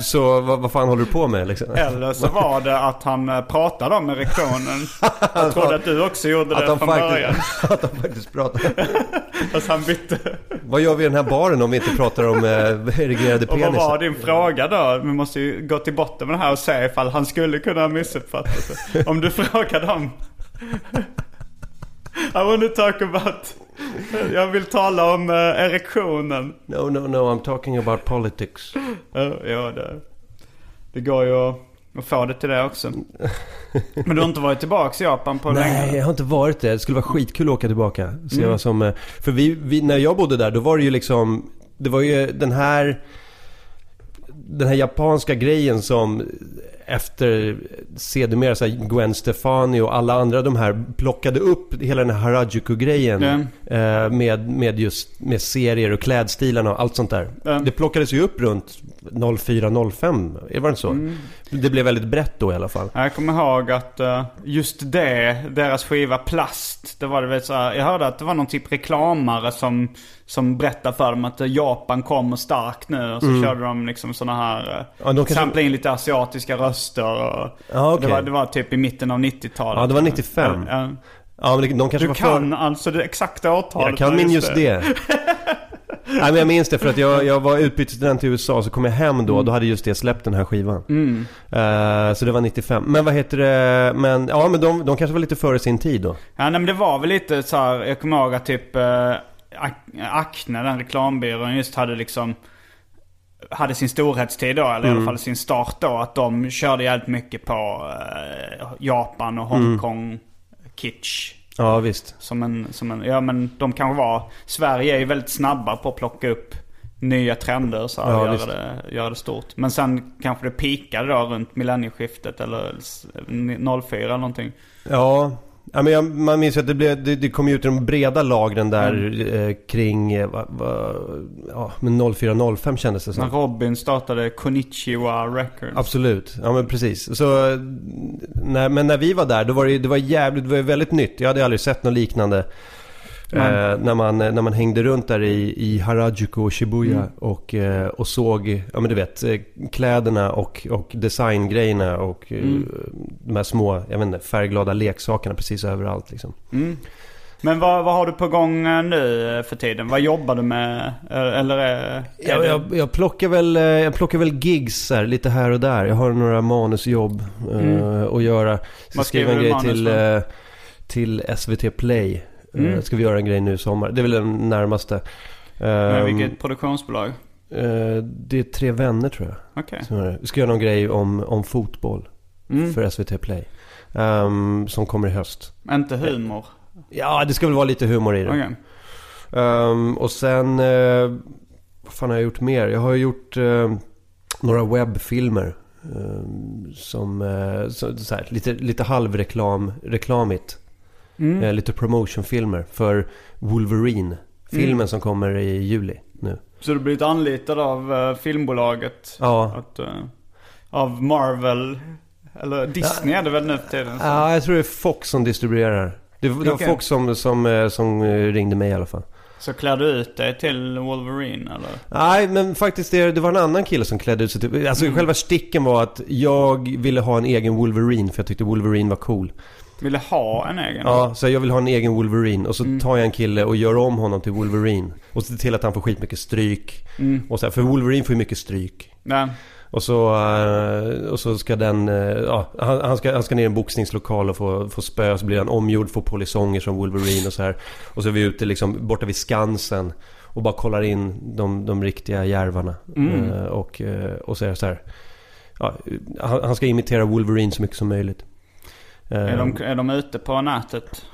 Så vad, vad fan håller du på med liksom? Eller så var det att han eh, pratade om erektionen. Jag trodde att du också gjorde det Att han, från början. faktiskt, att han faktiskt pratar. Fast han bytte. Vad gör vi i den här baren om vi inte pratar om eh, erigerade Och vad var penisar? din fråga då? Vi måste ju gå till botten med det här och se ifall han skulle kunna ha missuppfattat det. Om du frågade om... I want to talk about... Jag vill tala om uh, erektionen. No, no, no, I'm talking about politics. Ja, ja, det, det går ju att... Och få det till det också. Men du har inte varit tillbaka i Japan på länge? Nej, jag har inte varit det. Det skulle vara skitkul att åka tillbaka. Se Mm. vad som... eh, För vi, vi, när jag bodde där, då var det ju liksom... Det var ju den här... Den här japanska grejen som efter sedermera så Gwen Stefani och alla andra de här plockade upp hela den här Harajuku-grejen. Eh, med, med just med serier och klädstilarna och allt sånt där. Ja. Det plockades ju upp runt 04-05, var det inte så? Mm. Det blev väldigt brett då i alla fall. Jag kommer ihåg att eh, just det, deras skiva Plast. Det var det väl så här, jag hörde att det var någon typ reklamare som, som berättade för dem att eh, Japan kommer starkt nu. Och så körde de liksom sådana här, Mm. Ja, ja, de kanske- samplade in lite asiatiska röster. Och Ja, okej. det, var, det var typ i mitten av 90-talet. Ja, det var 95. Ja, Ja, men de kanske Du var kan för... alltså det exakta årtalet. Jag kan Ja, min just det. Nej men jag minns det för att jag, jag var utbytesstudent i USA så kom jag hem då. Då hade just det släppt den här skivan. Mm. Eh, så det var 95. Men vad heter det? Men ja men de, de kanske var lite före sin tid då. Ja, nej, men det var väl lite så här, jag kommer ihåg att typ Ac- Acne, den reklambyrån, just hade liksom hade sin storhetstid då, eller i Mm. alla fall sin start då. Att de körde jävligt mycket på eh, Japan och Hongkong kitsch. Ja visst. Som en, som en, ja men de kanske var, Sverige är ju väldigt snabba på att plocka upp nya trender så här, Ja, göra det, göra det stort. Men sen kanske det pikade då runt millennieskiftet eller s- 04 eller någonting. Ja. Ja, men jag, man minns ju att det, blev, det, det kom ut de breda lagren där eh, kring, eh, va, va, ja men 04-05 kändes det som. När Robin startade Konichiwa Records. Absolut, ja men precis. Så, eh, när, men när vi var där, då var det, det var jävligt, det var väldigt nytt. Jag hade aldrig sett något liknande. Eh, när, man, när man hängde runt där i, i Harajuku och Shibuya Mm. och, eh, och såg, ja men du vet, eh, kläderna och, och designgrejerna och eh, Mm. de här små, jag vet inte, färgglada leksakerna precis överallt liksom. Mm. Men vad, vad har du på gång eh, nu eh, för tiden? Vad jobbar du med? Eh, Eller är, Jag, det- jag, jag, plockar väl, eh, jag plockar väl gigs här, lite här och där. Jag har några manusjobb eh, Mm. att göra. Ska Vad skriver grej du manus till, eh, till SVT Play. Mm. Eh, ska vi göra en grej nu i sommar. Det är väl den närmaste. med Um, vilket produktionsbolag? eh, det är tre vänner tror jag. Det. Vi ska göra någon grej om, om fotboll Mm. för SVT Play. Ehm, som kommer i höst. Inte humor? Ja, det ska väl vara lite humor i det. Okej. Ehm, och sen, eh, vad fan har jag gjort mer? Jag har gjort eh, några webbfilmer. ehm, som, eh, så, så här, lite, lite halvreklam, reklamigt. Mm. Eh, lite promotionfilmer för Wolverine. Filmen som kommer i juli nu. Så du har blivit anlitad av eh, filmbolaget? Ja. Att, eh, av Marvel? Eller Disney är det väl nu för tiden? så. Ja, jag tror det är Fox som distribuerar. Det, var- det var Okej. Fox som, som, som ringde mig i alla fall. Så klär du ut dig till Wolverine eller? Nej, men faktiskt det, det var en annan kille som klädde ut sig till... Alltså Mm. själva sticken var att jag ville ha en egen Wolverine för jag tyckte Wolverine var cool. Ville ha en egen? Ja, så jag vill ha en egen Wolverine. Och så Mm. tar jag en kille och gör om honom till Wolverine. Och ser till att han får skitmycket stryk. Mm. Och så här, för Wolverine får ju mycket stryk. Nej. Och så, eh, och så ska den, eh, ja, han, ska, han ska ner i en boxningslokal och få, få spö. Så blir han omgjord, får polisonger som Wolverine och så här. Och så är vi ute liksom borta vid Skansen. Och bara kollar in de, de riktiga järvarna. Mm. Eh, och, och så är det så här. Ja, han ska imitera Wolverine så mycket som möjligt. Är de, är de ute på nätet?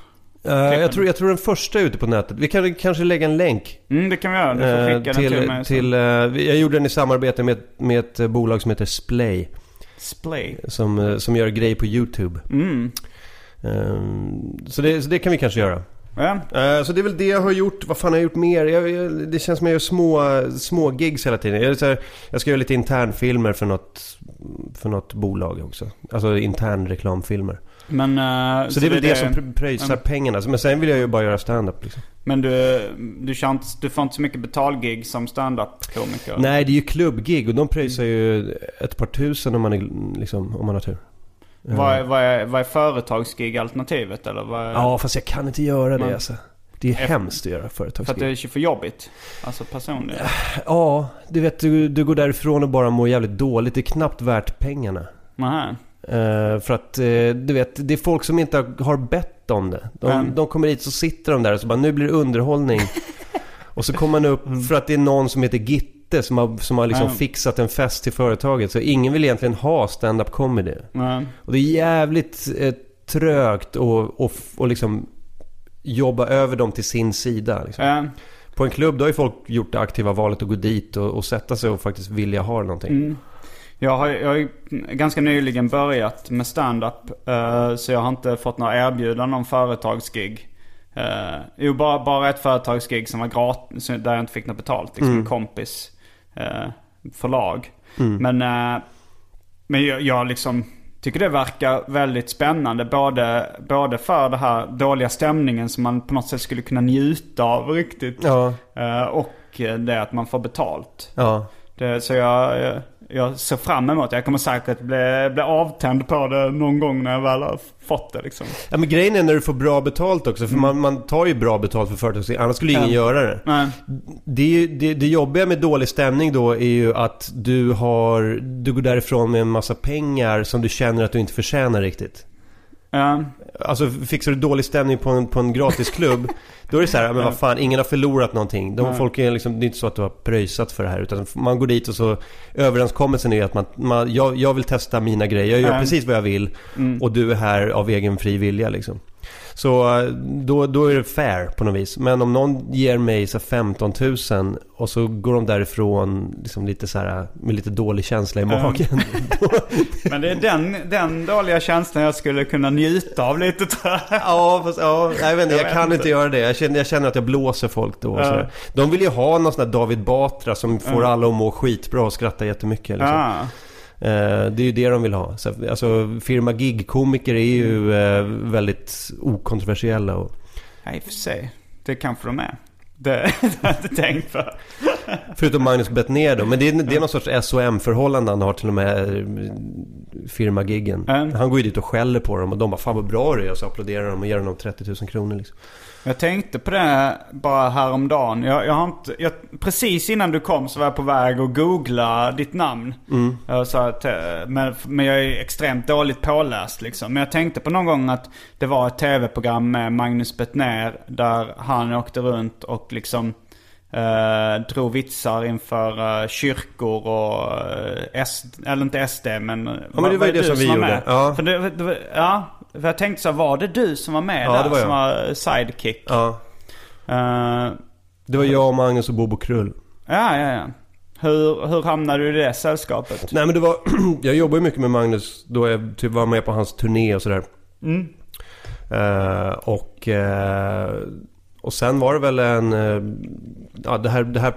eh, jag, tror, jag tror den första är ute på nätet. Vi kan kanske lägga en länk. Mm, det kan vi göra. Du får eh, skicka den till till, mig. till, eh, jag gjorde den i samarbete med, med ett bolag som heter Splay. Splay. Som, som gör grejer på YouTube. Mm. Ehm, så, det, så det kan vi kanske göra. Ja. Så det är väl det jag har gjort. Vad fan har jag gjort mer? Jag, jag, det känns som jag gör små, små gigs hela tiden. Jag, här, jag ska göra lite internfilmer för något, för något bolag också. Alltså intern reklamfilmer. Men, eh, Så, det är väl det, som pr- pröjsar Mm. pengarna. Men sen vill jag ju bara göra stand-up liksom. Men du, du, kör inte, du får inte så mycket betalgig som stand-up-komiker? Nej, det är ju klubbgig och de pröjsar ju ett par tusen om man, är, liksom, om man har tur. Vad är, vad är, vad är företagsgig-alternativet eller? Vad är, Ja, fast jag kan inte göra det Man- alltså. Det är Efter- hemskt att göra För att företagsgig. det är för jobbigt. Alltså personligen. Ja, du vet du, du går därifrån och bara mår jävligt dåligt. Det är knappt värt pengarna. Nähä. Eh, för att eh, du vet, det är folk som inte har- har bett om det. De, Mm. de kommer hit så sitter de där och så bara nu blir det underhållning. och så kommer man upp Mm. för att det är någon som heter Gitte som har, som har liksom Ja. fixat en fest till företaget. Så ingen vill egentligen ha stand-up comedy. Och det är jävligt eh, trögt och, och, och liksom jobba över dem till sin sida. Liksom. På en klubb då har ju folk gjort det aktiva valet att gå dit och, och sätta sig och faktiskt vilja ha någonting. Mm. Jag har, jag har ganska nyligen börjat med stand-up. eh, så jag har inte fått några erbjudanden om företagsgig. Uh, jo, bara, bara ett företagsgig som var gratis, där jag inte fick något betalt. Liksom en kompis eh, förlag. Men, eh, men jag, jag liksom tycker det verkar väldigt spännande. Både, både för den här dåliga stämningen som man på något sätt skulle kunna njuta av riktigt. Ja, eh, och det att man får betalt. ja. Det, så jag, jag, ser fram emot det. Jag kommer säkert bli, bli avtänd på det någon gång när jag väl har fått det liksom. Ja men grejen är när du får bra betalt också. För man, man tar ju bra betalt för företagsgig. Annars skulle ingen Mm. Göra det. Nej. Det, det, det jobbiga med dålig stämning då är ju att du har... Du går därifrån med en massa pengar som du känner att du inte förtjänar riktigt. Ja. Alltså fixar du dålig stämning på en, på en gratisklubb Då är det så här, men vad fan, ingen har förlorat någonting. De Nej. folk är liksom, det är inte så att du har pröjsat för det här. Utan man går dit och så Överenskommelsen är att man, man jag, jag vill testa mina grejer. Jag gör Ja. precis vad jag vill. Mm. Och du är här av egen fri vilja liksom. Så eh, då, då är det fair på något vis. Men om någon ger mig så här 15 000 och så går de därifrån liksom lite så här, med lite dålig känsla i magen. Men det är den, den dåliga känslan jag skulle kunna njuta av lite tror jag. Ja, fast, ja jag, vet inte, jag, Jag kan vet inte göra det. Jag känner, jag känner att jag blåser folk då. Ja. De vill ju ha någon sån där David Batra som får Ja. alla att må skitbra och skratta jättemycket. Liksom. Ja. Eh, det är ju det de vill ha. Så, alltså, firma gig-komiker är ju eh, väldigt okontroversiella. Och, Ja, i och för sig. Det kanske de är. Det, det har jag inte tänkt på. förutom Magnus Bettner då. Men det är, det är någon sorts SOM-förhållande han har till med eh, firma-giggen. Mm. Han går ju dit och skäller på dem och de bara 'Fan vad bra du är' och så applåderar de och ger dem 30 000 kronor liksom. Jag tänkte på det bara häromdagen. Jag, jag har inte, jag, precis innan du kom så var jag på väg att googla ditt namn. Mm. Sa att, eh, men, men jag är extremt dåligt påläst liksom. Men jag tänkte på någon gång att det var ett tv-program med Magnus Bettner där han åkte runt och liksom eh, drog vitsar inför eh, kyrkor och eh, SD, eller inte SD men... Ja men det var ju det som vi gjorde. Ja. För det, det, ja, för jag tänkte så här, var det du som var med Ja, där? det var som var sidekick? Ja. Eh, Det var jag, Magnus och Bobo Krull. ja, ja, ja. Hur, hur hamnade du i det sällskapet? Nej men det var, jag jobbar ju mycket med Magnus då jag typ var med på hans turné och sådär. Mm. Eh, och, eh, och sen var det väl en, eh, ja det här, det här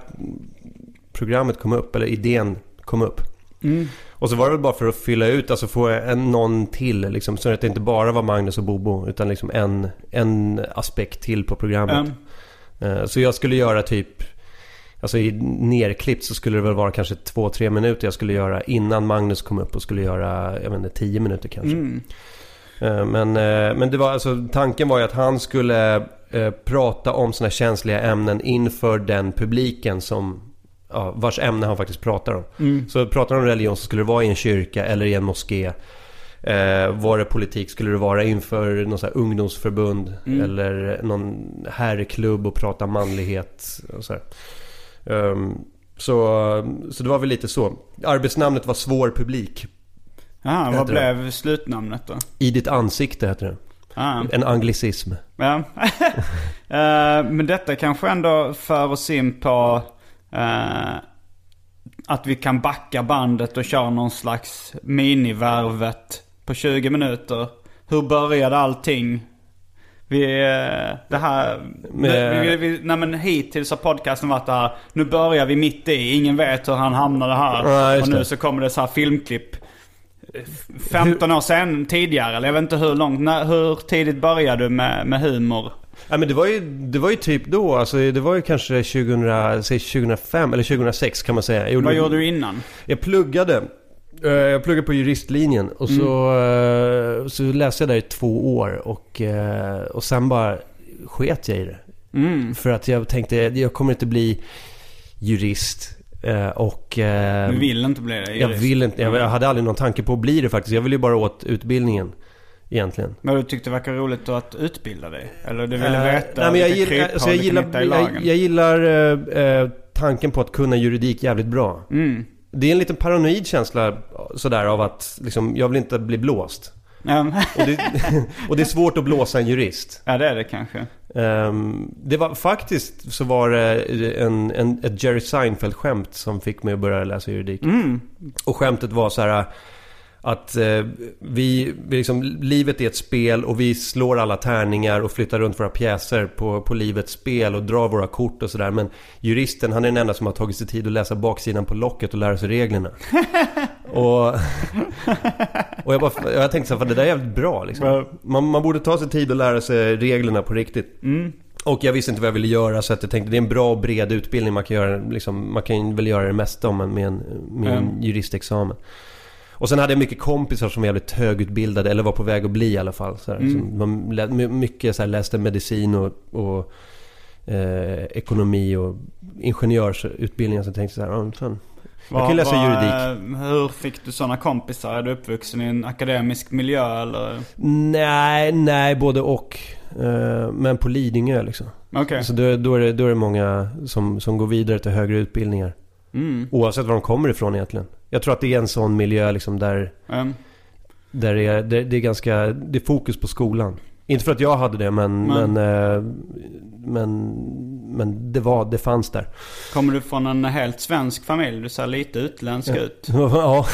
programmet kom upp, eller idén kom upp. Mm. Och så var det väl bara för att fylla ut, alltså få en, någon till liksom. Så att det inte bara var Magnus och Bobo, utan liksom en, en aspekt till på programmet. Mm. Eh, Så jag skulle göra typ Alltså i nerklippt så skulle det väl vara kanske två, tre minuter jag skulle göra innan Magnus kom upp och skulle göra, jag vet inte, tio minuter kanske. Mm. Eh, Men, eh, men det var alltså, tanken var ju att han skulle prata om sådana känsliga ämnen inför den publiken som, ja, vars ämne han faktiskt pratar om. Mm. Så pratar han om religion så skulle det vara i en kyrka eller i en moské. Eh, var det politik skulle det vara inför någon sån här ungdomsförbund Mm. eller någon herrklubb och prata manlighet. Och så. Ehm, så, så det var väl lite så. Arbetsnamnet var Svår publik. Ja, vad det? blev slutnamnet då? I ditt ansikte heter det. Ja. En anglicism. Ja. Eh, men detta kanske ändå för oss in på eh, att vi kan backa bandet och köra någon slags minivärvet på 20 minuter. Hur började allting? Vi, eh, det här, Med- vi, vi, nej men hittills har podcasten varit det här. Nu börjar vi mitt i, ingen vet hur han hamnade här. Ja, och nu så kommer det så här filmklipp. 15 år sen tidigare, eller jag vet inte hur långt. När, hur tidigt började du med, med humor? Ja men det var ju, det var ju typ då, alltså det var ju kanske 2000, säg 2005 eller 2006 kan man säga. Jag Vad gjorde du innan? Jag pluggade. Eh, Jag pluggade på juristlinjen och så, eh, så läste jag där i två år och, eh, och sen bara sket jag i det. Mm. För att jag tänkte, jag kommer inte bli jurist. Och Du vill inte bli det? jag jurist. vill inte, jag hade aldrig någon tanke på att bli det faktiskt. Jag ville ju bara åt utbildningen egentligen. Men du tyckte det verkar roligt att utbilda dig? Eller du ville Eh, veta nej, men jag, gillar, alltså jag, gillar, jag, jag gillar eh, tanken på att kunna juridik jävligt bra. Mm. Det är en liten paranoid känsla sådär av att liksom, jag vill inte bli blåst. Ehm, Och det, och det är svårt att blåsa en jurist. ja, det är det kanske. Ehm, det var faktiskt så var det en, en, ett Jerry Seinfeld-skämt som fick mig att börja läsa juridik. Mm. Och skämtet var så här att eh, vi, vi liksom, livet är ett spel och vi slår alla tärningar och flyttar runt våra pjäser på, på livets spel och drar våra kort och sådär. Men juristen, han är den enda som har tagit sig tid att läsa baksidan på locket och lära sig reglerna. och, och jag, bara, jag tänkte så här, fan, det där är jävligt bra liksom. Man, man borde ta sig tid att lära sig reglerna på riktigt. Mm. Och jag visste inte vad jag ville göra så att jag tänkte det är en bra och bred utbildning. Man kan, göra, liksom, man kan väl göra det mesta om man med en, med en Mm. juristexamen. Och sen hade jag mycket kompisar som var jävligt högutbildade, eller var på väg att bli i alla fall. Så här, Mm. man lä- mycket så här, läste medicin och, och eh, ekonomi och ingenjörsutbildningar. Så jag tänkte så här, ja, fan. Jag kan läsa juridik. eh, Hur fick du sådana kompisar? Är du uppvuxen i en akademisk miljö eller? Nej, nej, både och. Eh, men på Lidingö liksom. Okej. Så då, då, är det, då är det många som, som går vidare till högre utbildningar. Mm. Oavsett var de kommer ifrån egentligen. Jag tror att det är en sån miljö liksom där, Ehm, där det, är, där det är ganska, det är fokus på skolan. Inte för att jag hade det men, Men- men, eh, men, men det var, det fanns där. kommer du från en helt svensk familj? Du ser lite utländsk ut. ja.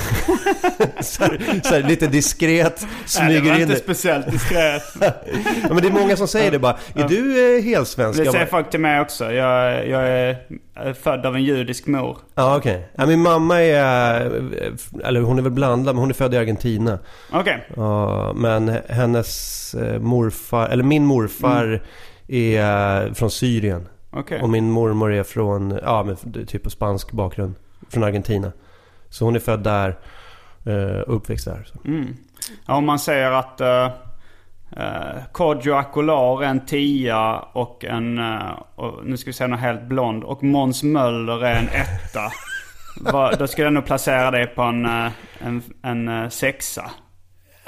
så här, så här, lite diskret, Nej, det smyger var in inte det. speciellt diskret. Ja, men det är många som säger det bara. Är du eh, helsvensk? Det säger folk till mig också. Jag, jag är född av en judisk mor. Ja okej. Ja, min mamma är, eh, eller hon är väl blandad men hon är född i Argentina. Okej. Ja, men hennes eh, morfar, eller min morfar är eh, från Syrien. Okej. Och min mormor är från, ja men typ på spansk bakgrund. Från Argentina. Så hon är född där eh, och uppväxt där. Mm. Ja, om man säger att uh, Kodjo Akolor är en tia och en, eh, och, nu ska vi säga något helt blond, och Måns Möller är en etta. Va, då skulle jag nog placera dig på en, eh, en, en eh, sexa.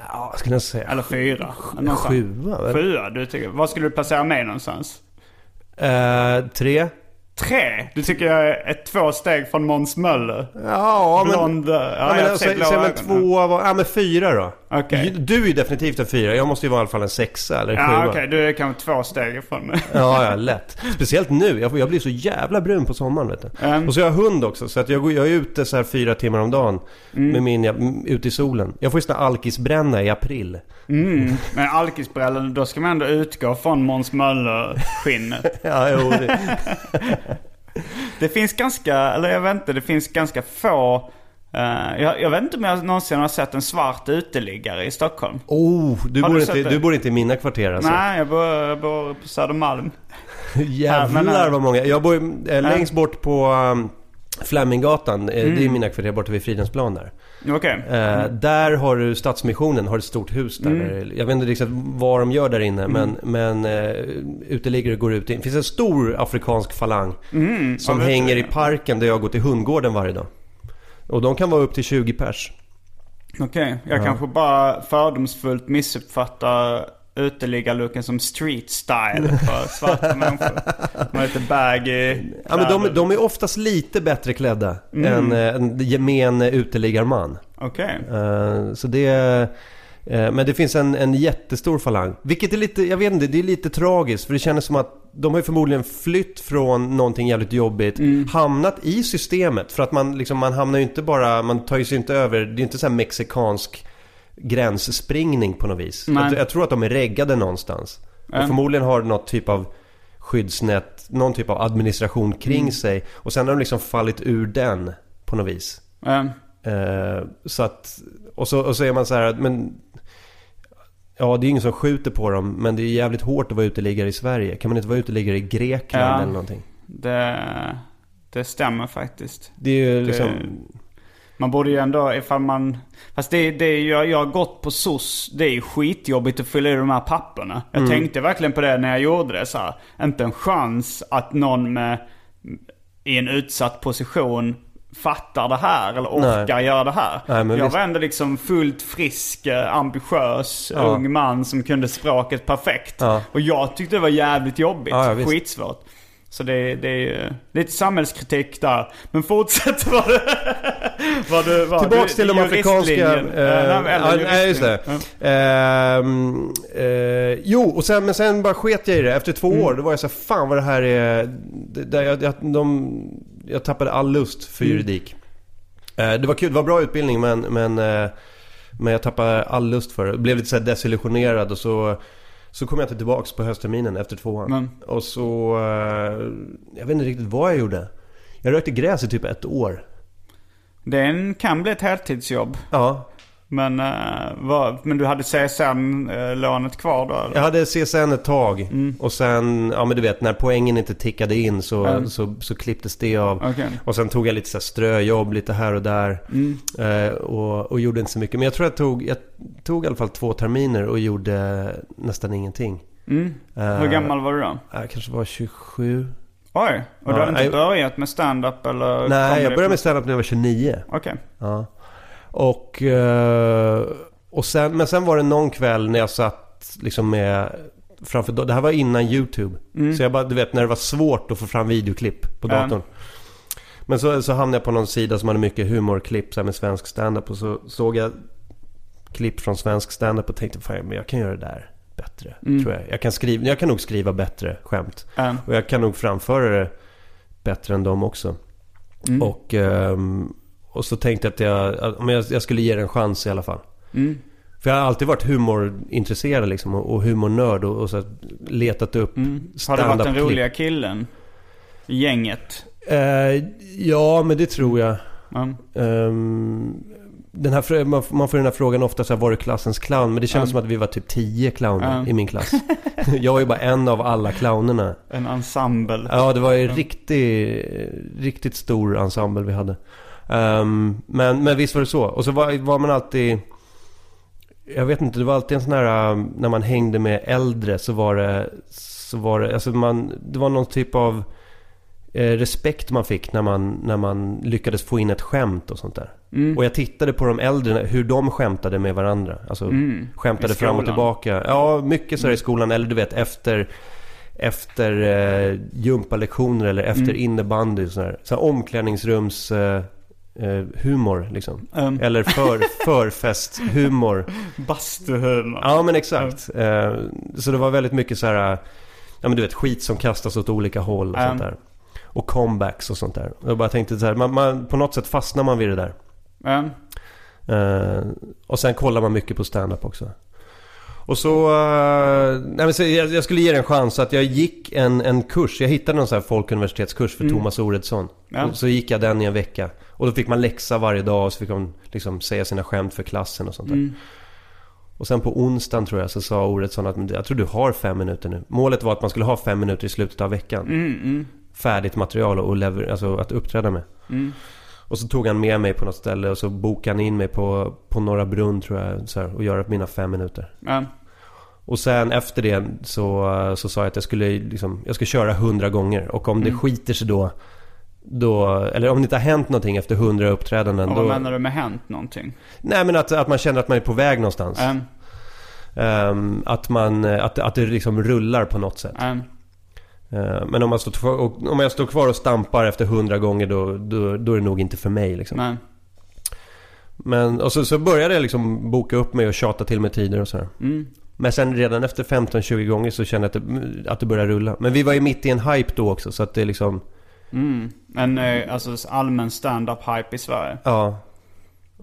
Ja, vad skulle jag säga? Eller fyra. Sjua? Sjua, du tycker. Var skulle du placera mig någonstans? Eh, tre? Tre? Du tycker jag är två steg från Måns Möller? Ja, men... Blond, ja, Ja, jag men, alltså, men två, var- ja men fyra då. Okej. Du är definitivt en fyra. Jag måste ju vara i alla fall en sexa eller Ja, sjua. okej. Du är kanske två steg ifrån mig. Ja, ja, lätt. Speciellt nu. Jag, jag blir så jävla brun på sommaren vet du. Mm. Och så har jag hund också. Så att jag, går, jag är ute så här fyra timmar om dagen. Mm. Med min, ja, ute i solen. Jag får ju sån alkisbränna i april. Mm. Men alkisbrällan, då ska man ändå utgå från Måns Möller-skinnet. Ja, jo, det, Det finns ganska, eller jag vet inte, det finns ganska få... eh, jag, jag vet inte om jag någonsin har sett en svart uteliggare i Stockholm. oh, du, Har bor du inte, det? du bor inte i mina kvarter alltså. Nej, jag bor, jag bor på Södermalm. Jävlar men, vad många. Jag bor eh, längst bort på um, Fleminggatan. Mm. Det är mina kvarter borta vid Fridhemsplan där. Okej. Eh, där har du Stadsmissionen, har ett stort hus där. Mm. Jag vet inte riktigt vad de gör där inne men, men uh, uteliggare går ut in. Det finns en stor afrikansk falang Mm. som Ja, hänger i parken där jag går till hundgården varje dag. Och de kan vara upp till 20 pers. Okej, jag kanske bara fördomsfullt missuppfattar uteliggarlooken som street style för svarta människor. De har lite baggy Ja, men de, kläder. de är oftast lite bättre klädda än eh, en gemen uteliggarman. Okej. Eh, så det... eh, men det finns en, en jättestor falang. Vilket är lite, jag vet inte, det är lite tragiskt. För det känns som att de har ju förmodligen flytt från någonting jävligt jobbigt. Hamnat i systemet. För att man liksom, man hamnar ju inte bara, man tar ju sig inte över, det är inte så här mexikansk gränsspringning på något vis. Jag, jag tror att de är reggade någonstans. Och Mm. förmodligen har något typ av skyddsnät, någon typ av administration kring Mm. sig. Och sen har de liksom fallit ur den på något vis. Eh, Eh, så att, och så, och så är man så här, att, men... Ja, det är ingen som skjuter på dem, men det är jävligt hårt att vara uteliggare i Sverige. Kan man inte vara uteliggare i Grekland Ja. eller någonting? det, det stämmer faktiskt. Det är ju liksom... Man borde ju ändå, ifall man... Fast det, det jag, jag har gått på SOS. Det är ju skitjobbigt att fylla i de här papperna. Jag tänkte verkligen på det när jag gjorde det så här. Inte en chans att någon med, i en utsatt position fattar det här eller orkar göra det här. Nej, jag visst. var ändå liksom fullt frisk, eh, ambitiös, Ja. ung man som kunde språket perfekt. Ja. Och jag tyckte det var jävligt jobbigt. Ja, ja, visst. Skitsvårt. Så det, det är lite samhällskritik där. Men fortsätt vad du... vad du vad Tillbaks du, till de afrikanska... eh, Eh, nej, nej, just det. Ja. Ehm, eh, jo, och sen, men sen bara sket jag i det. Efter två Mm. år, då var jag så här, fan vad det här är... Det, där jag, jag, de, jag tappade all lust för Mm. juridik. Eh, det var kul, det var bra utbildning men, men, eh, men jag tappade all lust för det. Blev lite så här desillusionerad och så, så kom jag inte tillbaks på höstterminen efter tvåan. Men, Och så... eh, jag vet inte riktigt vad jag gjorde. Jag rökte gräs i typ ett år. det kan bli ett heltidsjobb. Ja, Men, eh, vad, men du hade CSN-lånet kvar då? Eller? Jag hade CSN ett tag Mm. och sen, ja men du vet när poängen inte tickade in så, Mm. så, så klipptes det av. Okej. Och sen tog jag lite så här ströjobb lite här och där. Mm. Eh, och, och gjorde inte så mycket. Men jag tror jag tog, jag tog i alla fall två terminer och gjorde nästan ingenting. Mm. Eh, Hur gammal var du då? Jag kanske var 27. Oj, och du Ja, hade inte nej. börjat med stand-up eller? Nej, jag började med stand-up när jag var 29. Okej. Ja. Och, eh, och sen, men sen var det någon kväll när jag satt liksom med framför Det här var innan YouTube. Mm. Så jag bara, du vet när det var svårt att få fram videoklipp på datorn. Men så, så hamnade jag på någon sida som hade mycket humorklipp så här med svensk standup. Och så såg jag klipp från svensk standup och tänkte fan men jag kan göra det där bättre. Mm. Tror jag. Jag, kan skriva, jag kan nog skriva bättre skämt. Och jag kan nog framföra det bättre än dem också. Mm. Och, ehm, och så tänkte jag att jag, att- men jag, jag skulle ge det en chans i alla fall. Mm. För jag har alltid varit humorintresserad liksom och, humornörd och, och så letat upp Mm. Har du varit den roliga killen? Gänget? Eh, ja, men det tror jag. Ja. Ehm, den här, man, man får den här frågan ofta så här, var du klassens clown? Men det känns Ja. som att vi var typ tio clowner Ja. i min klass. jag var ju bara en av alla clownerna. En ensemble? Ja, det var ju riktigt, riktigt stor ensemble vi hade. Ehm, men, men visst var det så. Och så var, var man alltid... Jag vet inte, det var alltid en sån här... um, När man hängde med äldre så var det... Så var det, alltså man, det var någon typ av eh, respekt man fick när man, när man lyckades få in ett skämt och sånt där. Mm. Och jag tittade på de äldre, hur de skämtade med varandra. Alltså Mm. skämtade fram och tillbaka. Ja, mycket så här i skolan. Eller du vet efter, efter eh, gympalektioner eller efter Mm. innebandy. Så här, så omklädningsrums... Eh, eh, humor liksom. Um, Eller för, förfesthumor. Bastuhumor. Ja men exakt. Eh, så det var väldigt mycket så här... Ja men du vet skit som kastas åt olika håll och Ja. sånt där. Och comebacks och sånt där. Jag bara tänkte så här, man, man, på något sätt fastnar man vid det där. Ja. Eh, och sen kollar man mycket på stand-up också. Och så, eh, nej men så jag, jag skulle ge det en chans. Så att jag gick en, en kurs. Jag hittade någon sån här folkuniversitetskurs för Mm. Thomas Oredsson. Ja. Och så gick jag den i en vecka. Och då fick man läxa varje dag och så fick man liksom säga sina skämt för klassen och sånt där. Mm. Och sen på onsdagen tror jag så sa Oredsson att "Men jag tror du har fem minuter nu. Målet var att man skulle ha fem minuter i slutet av veckan. Mm, mm, Färdigt material och lever, alltså att uppträda med. mm. Och så tog han med mig på något ställe och så bokade han in mig på, på Norra Brunn tror jag. Så här, och göra mina fem minuter. Och sen efter det så, så sa jag att jag skulle, liksom, jag ska köra hundra gånger. Och om det Mm. skiter sig då, då... Eller om det inte har hänt någonting efter hundra uppträdanden. Och Då, vad menar du med hänt någonting? nej men att, att man känner att man är på väg någonstans. Ja. Ehm, att, man, att, att det liksom rullar på något sätt. Ja. Ehm, men om, man står och, om jag står kvar och stampar efter hundra gånger då, då, då är det nog inte för mig liksom. Nej. Men, och så, så började jag liksom boka upp mig och tjata till mig tider och sådär. Mm. Men sen redan efter 15-20 gånger så kände jag att det, att det började rulla. Men vi var ju mitt i en hype då också så att det liksom... Mm. En eh, alltså, allmän stand-up-hype i Sverige. Ja.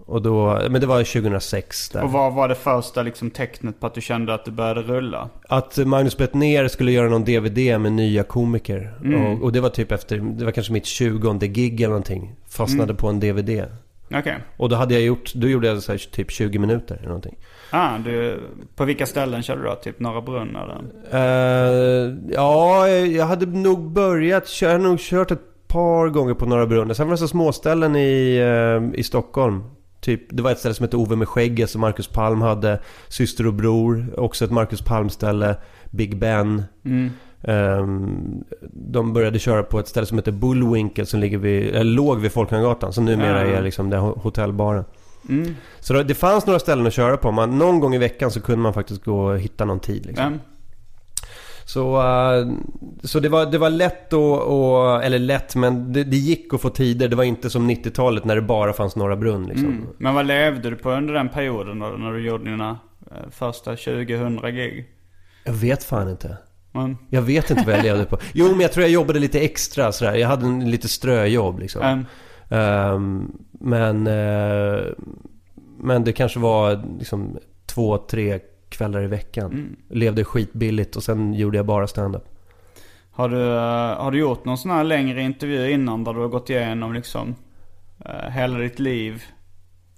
Och då... Men det var 2006 där. Och vad var det första liksom, tecknet på att du kände att det började rulla? Att Magnus Bettner skulle göra någon DVD med nya komiker. Mm. Och, och det var typ efter... Det var kanske mitt 20 gig eller någonting. Fastnade Mm. på en DVD. Okej. Och då hade jag gjort... Då gjorde jag så här, typ 20 minuter eller någonting. Ah, du, på vilka ställen körde du då? Typ Norra Brunn eller? Eh, ja, jag hade nog börjat köra, jag hade nog kört ett par gånger på Norra Brunn. Sen var det så småställen i, eh, i Stockholm. Typ, det var ett ställe som hette Ove med skägget som Marcus Palm hade. Syster och bror, också ett Marcus Palm-ställe. Big Ben. Mm. Ehm, de började köra på ett ställe som heter Bullwinkle som ligger vid, eller låg vid Folkungagatan. Som numera Ja. är liksom det ho- hotellbaren. Mm. Så det fanns några ställen att köra på. Man, någon gång i veckan så kunde man faktiskt gå och hitta någon tid. Liksom. Ja. Så, eh, så det, var, det var lätt att, och, eller lätt men det, det gick att få tider. Det var inte som 90-talet när det bara fanns Norra Brunn liksom. Mm. Men vad levde du på under den perioden då, när du gjorde dina eh, första 2000 gig? Jag vet fan inte. Men, Jag vet inte vad jag levde på. Jo, men jag tror jag jobbade lite extra sådär. Jag hade en lite ströjobb liksom. ehm, Ehm, men, eh, men det kanske var liksom två, tre kvällar i veckan. mm. Levde skitbilligt och sen gjorde jag bara stand-up. har, du, eh, har du gjort någon sån här längre intervju innan där du har gått igenom liksom eh, hela ditt liv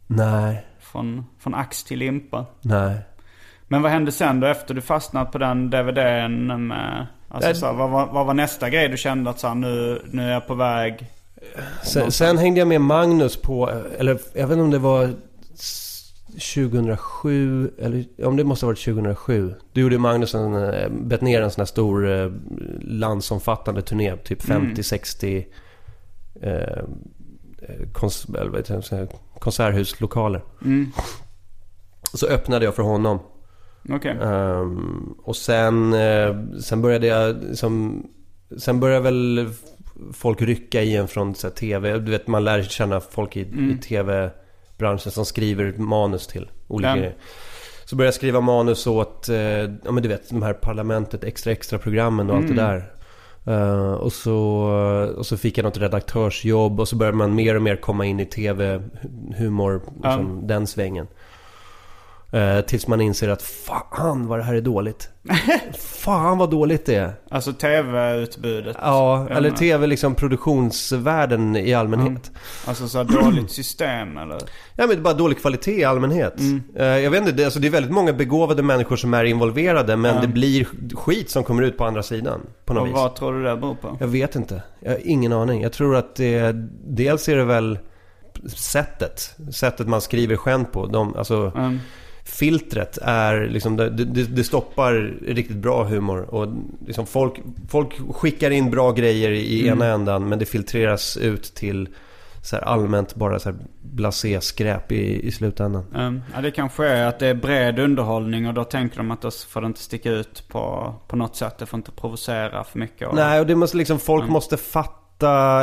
Nej, från, från ax till limpa? nej. Men vad hände sen då efter du fastnat på den DVDn med... Alltså Nej. så här, vad, var, vad var nästa grej du kände att så här, nu, nu är jag på väg? Sen, sen hängde jag med Magnus på, eller jag vet inte om det var s- 2007, eller om det måste ha varit 2007. Då gjorde Magnus en, eh, bet ner en sån här stor eh, landsomfattande turné, typ Mm. 50-60 eh, kons, eller vad heter det, så här konserthuslokaler. Mm. Så öppnade jag för honom. Okej. Ehm, och sen, eh, sen började jag liksom, Sen började väl folk rycka i en från så här, TV. Du vet man lär känna folk i, Mm. i TV-branschen som skriver manus till olika Ja. grejer. Så började jag skriva manus åt, eh, ja men du vet de här Parlamentet extra extra programmen och allt det Mm. där. Eh, och, så, och så fick jag något redaktörsjobb och så började man mer och mer komma in i TV-humor, liksom, den svängen. Eh, tills man inser att fan vad det här är dåligt. fan vad dåligt det är. Alltså tv-utbudet. Ja, Ja, eller tv liksom produktionsvärlden i allmänhet. Alltså så dåligt system eller? Ja men det är bara dålig kvalitet i allmänhet. Mm. Eh, jag vet inte, det, alltså, det är väldigt många begåvade människor som är involverade men Ja. det blir skit som kommer ut på andra sidan. På något Och vis. vad tror du det beror på? Jag vet inte. Jag har ingen aning. Jag tror att det, dels är det väl sättet. Sättet man skriver skämt på. De, alltså, Mm. Filtret är liksom, det, det, det stoppar riktigt bra humor. Och liksom folk, folk skickar in bra grejer i Mm. ena ändan men det filtreras ut till så allmänt bara så här blasé-skräp i, i slutändan. Mm. Ja, det kanske är att det är bred underhållning och då tänker de att då får det inte sticka ut på, på något sätt. Det får inte provocera för mycket. Och, Nej, och det måste liksom, folk Mm. måste fatta,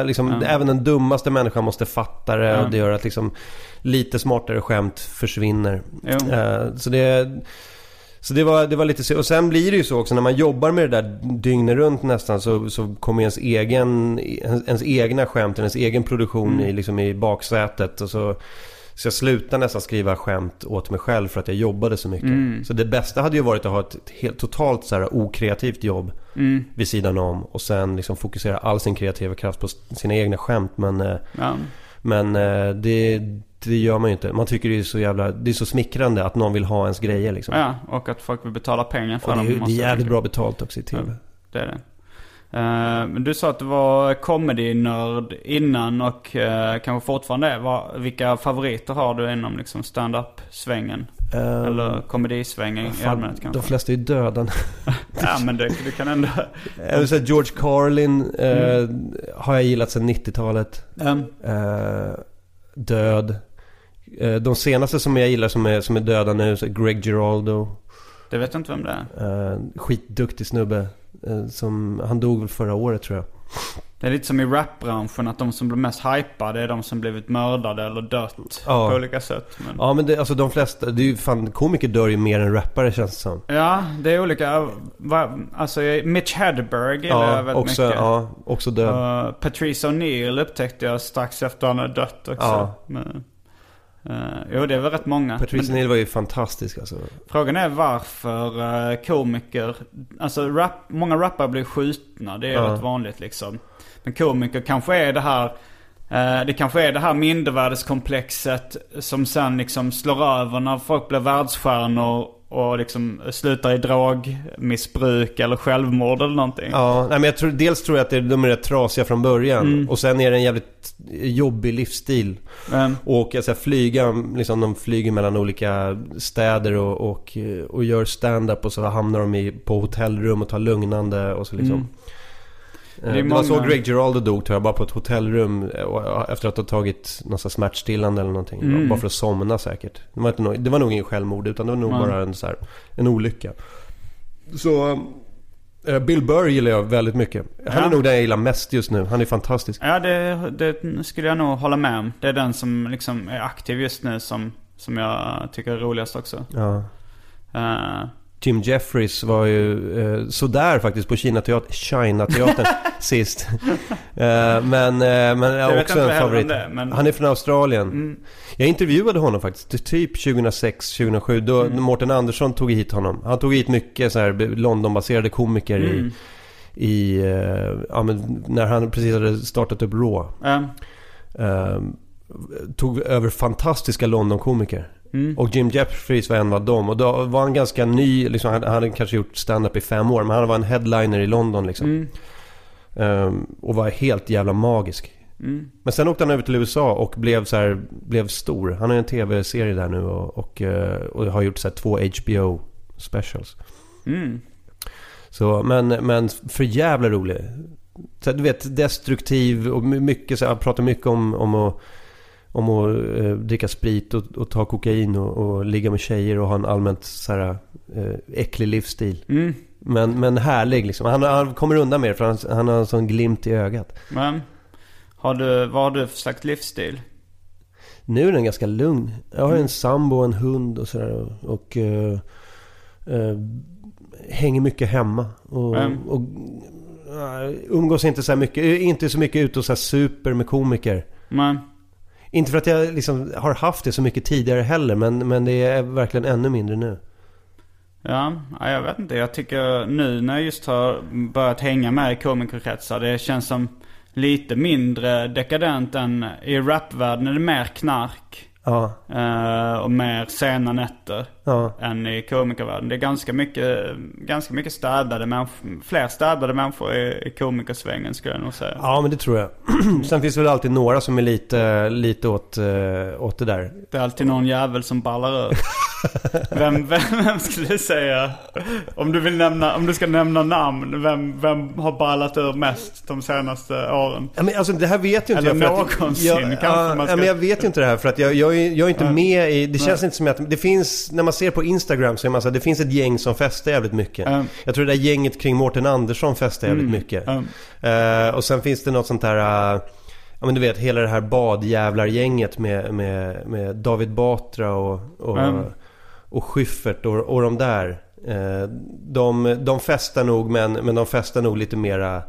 liksom, Mm. även den dummaste människan måste fatta det. Mm. Och det gör att liksom lite smartare skämt försvinner. Eh, så det, så det, var, det var lite. Och sen blir det ju så också när man jobbar med det där dygnet runt nästan så, så kommer ens, egen, ens egna skämt, ens egen produktion Mm. i, liksom i baksätet. Och så, så jag slutade nästan skriva skämt åt mig själv för att jag jobbade så mycket. Mm. Så det bästa hade ju varit att ha ett helt totalt så här okreativt jobb Mm. vid sidan om och sen liksom fokusera all sin kreativa kraft på sina egna skämt. Men, eh, Ja. men eh, det, det gör man ju inte. Man tycker det är så jävla, det är så smickrande att någon vill ha ens grejer liksom. ja, och att folk vill betala pengar för och det, dem. det måste är jävligt bra betalt också i TV. Ja. Det är det. Eh, Men du sa att du var comedy-nörd innan och eh, kanske fortfarande är. Vilka favoriter har du inom liksom stand-up-svängen? Eh, Eller komedisvängen i allmänhet kanske? de flesta är ju döda. Ja men det, du kan ändå... Eller så här, George Carlin eh, Mm. har jag gillat sedan 90-talet. Um, Eh, död. Eh, de senaste som jag gillar som är, som är döda nu, så Greg Giraldo. det vet jag inte vem det är. Eh, skitduktig snubbe. Eh, som, han dog väl förra året tror jag. Det är lite som i rapbranschen att de som blir mest hypade är de som blivit mördade eller dött Ja. på olika sätt. Men... Ja men det, alltså de flesta, det är ju fan, komiker dör ju mer än rappare känns det som. Ja, det är olika. Alltså Mitch Hedberg gillar jag väldigt också, mycket. ja, också död. Uh, Patrice O'Neill upptäckte jag strax efter han hade dött också. Ja. Men, uh, jo, det är väl rätt många. Patrice Neal var ju fantastisk alltså. frågan är varför uh, komiker... Alltså rap, många rappare blir skjutna. Det är Ja. rätt vanligt liksom. Men komiker kanske är det här... eh, det kanske är det här mindervärdeskomplexet som sen liksom slår över när folk blir världsstjärnor och liksom slutar i drogmissbruk eller självmord eller någonting. Ja, nej, men jag tror, dels tror jag att det, de är rätt trasiga från början. Mm. Och sen är det en jävligt jobbig livsstil. Men, Och säga, flyga, liksom de flyger mellan olika städer och, och, och gör stand-up och så hamnar de i, på hotellrum och tar lugnande och så liksom. Mm. Eh, Det Det, var så Greg Giraldo dog tror jag, bara på ett hotellrum eh, och- efter att ha tagit någon smärtstillande eller någonting. Mm. Bara för att somna säkert. Det var, inte nog, det var nog ingen självmord utan det var nog Nej. bara en, så här, en olycka. Så, Eh, Bill Burr gillar jag väldigt mycket. Han Ja. är nog den jag gillar mest just nu. Han är fantastisk. Ja, det, det skulle jag nog hålla med om. Det är den som liksom är aktiv just nu som, som jag tycker är roligast också. Ja. Eh, Jim Jeffries var ju eh, sådär faktiskt på Kina-teatern, China-teatern sist. Eh, men men Jag också en favorit. det, men- Han är från Australien. mm, Jag intervjuade honom faktiskt, typ 2006-2007. Då Mm. Mårten Andersson tog hit honom. Han tog hit mycket så här Londonbaserade komiker i, mm, i eh, ja, men när han precis hade startat upp Raw. eh, Eh, tog över fantastiska London-komiker. Mm, Och Jim Jeffries var en av dem. Och då var han ganska ny, liksom, han hade kanske gjort stand-up i fem år. Men han var en headliner i London liksom. mm, Ehm, och var helt jävla magisk. mm. Men sen åkte han över till USA och blev så här, blev stor. Han har en tv-serie där nu och, och, eh, och har gjort så här två HBO specials. Mm. Så, men, men för jävla rolig. Så, du vet, destruktiv och my- mycket så här, pratar mycket om, om att, om att eh, dricka sprit och, och ta kokain och, och ligga med tjejer och ha en allmänt så här, eh, äcklig livsstil. Mm. Men, men härlig liksom. Han, han kommer undan med det för han, han har en sån glimt i ögat. Men, har du, vad har du för slags livsstil? Nu är den ganska lugn. Jag har Mm. en sambo och en hund och sådär. Och, och eh, eh, hänger mycket hemma. Och, Mm. och eh, umgås inte så mycket. Inte så mycket ute och så super med komiker. Men, Inte för att jag liksom har haft det så mycket tidigare heller. Men, men det är verkligen ännu mindre nu. ja, ja, jag vet inte. Jag tycker nu när jag just har börjat hänga med i komikerkretsar. Det känns som lite mindre dekadent än i rapvärlden är det mer knark. Ja, eh, och mer sena nätter. Ja. än i komikervärlden. Det är ganska mycket, ganska mycket städade människor, fler städade människor i, i komikersvängen skulle jag nog säga. Ja, men det tror jag. Sen finns det väl alltid några som är lite, lite åt, eh, åt det där. Det är alltid någon jävel som ballar ur. Vem, vem, vem skulle du säga, om du vill nämna, om du ska nämna namn, vem, vem har ballat ur mest de senaste åren? Ja, men alltså det här vet ju inte Eller jag. att någonsin, jag, kanske ja, man ska- ja, men jag vet ju inte det här för att jag, jag, är, jag är inte med i... Det känns Nej. inte som att... Det finns... När man ser på Instagram så är man så här, det finns ett gäng som festar jävligt mycket. Mm. Jag tror det där gänget kring Mårten Andersson festar jävligt Mm. mycket. Eh, och sen finns det något sånt här... eh, ja men du vet hela det här badjävlar-gänget med, med, med David Batra och, och, Mm. och Schyffert och, och de där. Eh, de, de festar nog men, men de festar nog lite mera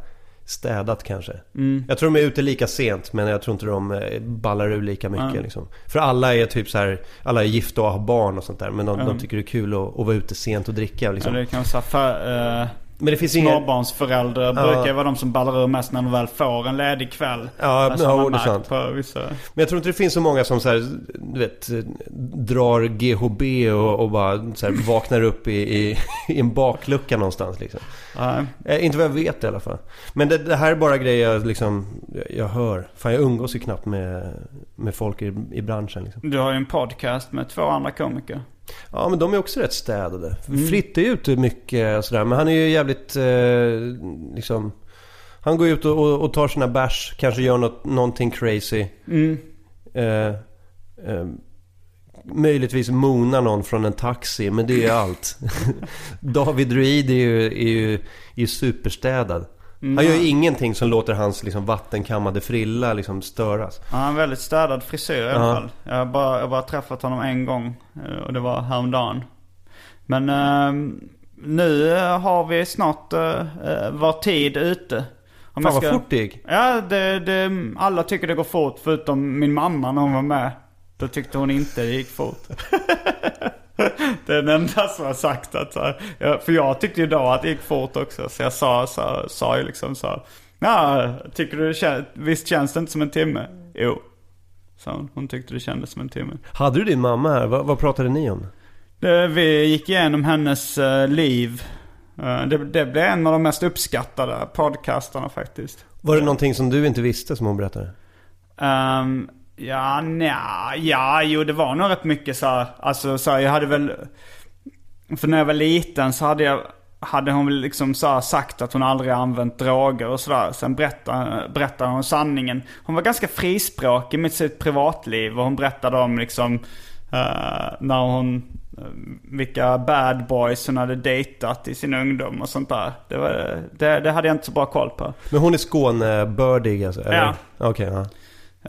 städat kanske. Mm. Jag tror de är ute lika sent men jag tror inte de eh, ballar ur lika mycket Mm. liksom. För alla är typ så här, alla är gifta och har barn och sånt där. Men de, de Mm. tycker det är kul att, att vara ute sent och dricka liksom. det kan vara så här för, eh, Men det finns småbarnsföräldrar Ja. brukar vara de som ballar ur mest när de väl får en ledig kväll. Ja, Alltså, man det är sant. På vissa... Men jag tror inte det finns så många som så här, du vet, drar GHB och, och bara så här, vaknar upp i, i, i en baklucka någonstans liksom. Eh, inte vad jag vet i alla fall. Men det, det här är bara grejer jag, liksom, jag, jag hör. Fan jag umgås ju knappt med, med folk i, i branschen liksom. Du har ju en podcast med två andra komiker. Ja men de är också rätt städade. Mm. Fritt är ute mycket sådär. Men han är ju jävligt eh, liksom... Han går ut och, och, och tar sina bärs. Kanske gör något, någonting crazy. Mm. Eh, eh, möjligtvis monar någon från en taxi. Men det är allt. David Reed är ju, är ju, är ju superstädad. Han gör ju ingenting som låter hans liksom, vattenkammade frilla liksom, störas. Han har en väldigt städad frisyr i alla Ja. fall. Jag har bara, jag har bara träffat honom en gång. eh, Och det var häromdagen. Men eh, nu eh, har vi snart uh, vår tid ute. Om Fan jag vad fort det gick. Ja, det, det, alla tycker det går fort förutom min mamma när hon var med. Då tyckte hon inte det gick fort. det är den enda som har sagt att så här, För jag tyckte ju då att det gick fort också. Så jag sa, sa, sa ju liksom så här, Ja, tycker du det visst känns det inte som en timme? Jo. Så hon, hon tyckte det kändes som en timme. Hade du din mamma här? Vad, vad pratade ni om? Det, vi gick igenom hennes eh, liv. Eh, det, det blev en av de mest uppskattade podcastarna faktiskt. Var det någonting som du inte visste som hon berättade? Um, ja, nja, ja, jo det var nog rätt mycket så här, Alltså så här, jag hade väl... För när jag var liten så hade jag... Hade hon väl liksom så här sagt att hon aldrig använt droger och sådär. Sen berättade, berättade hon sanningen. Hon var ganska frispråkig med sitt privatliv. Och hon berättade om liksom... eh, när hon eh, vilka bad boys hon hade dejtat i sin ungdom och sånt där. Det, var, det, det hade jag inte så bra koll på. Men hon är Skånebördig alltså? Eller? Ja. Okej, ja.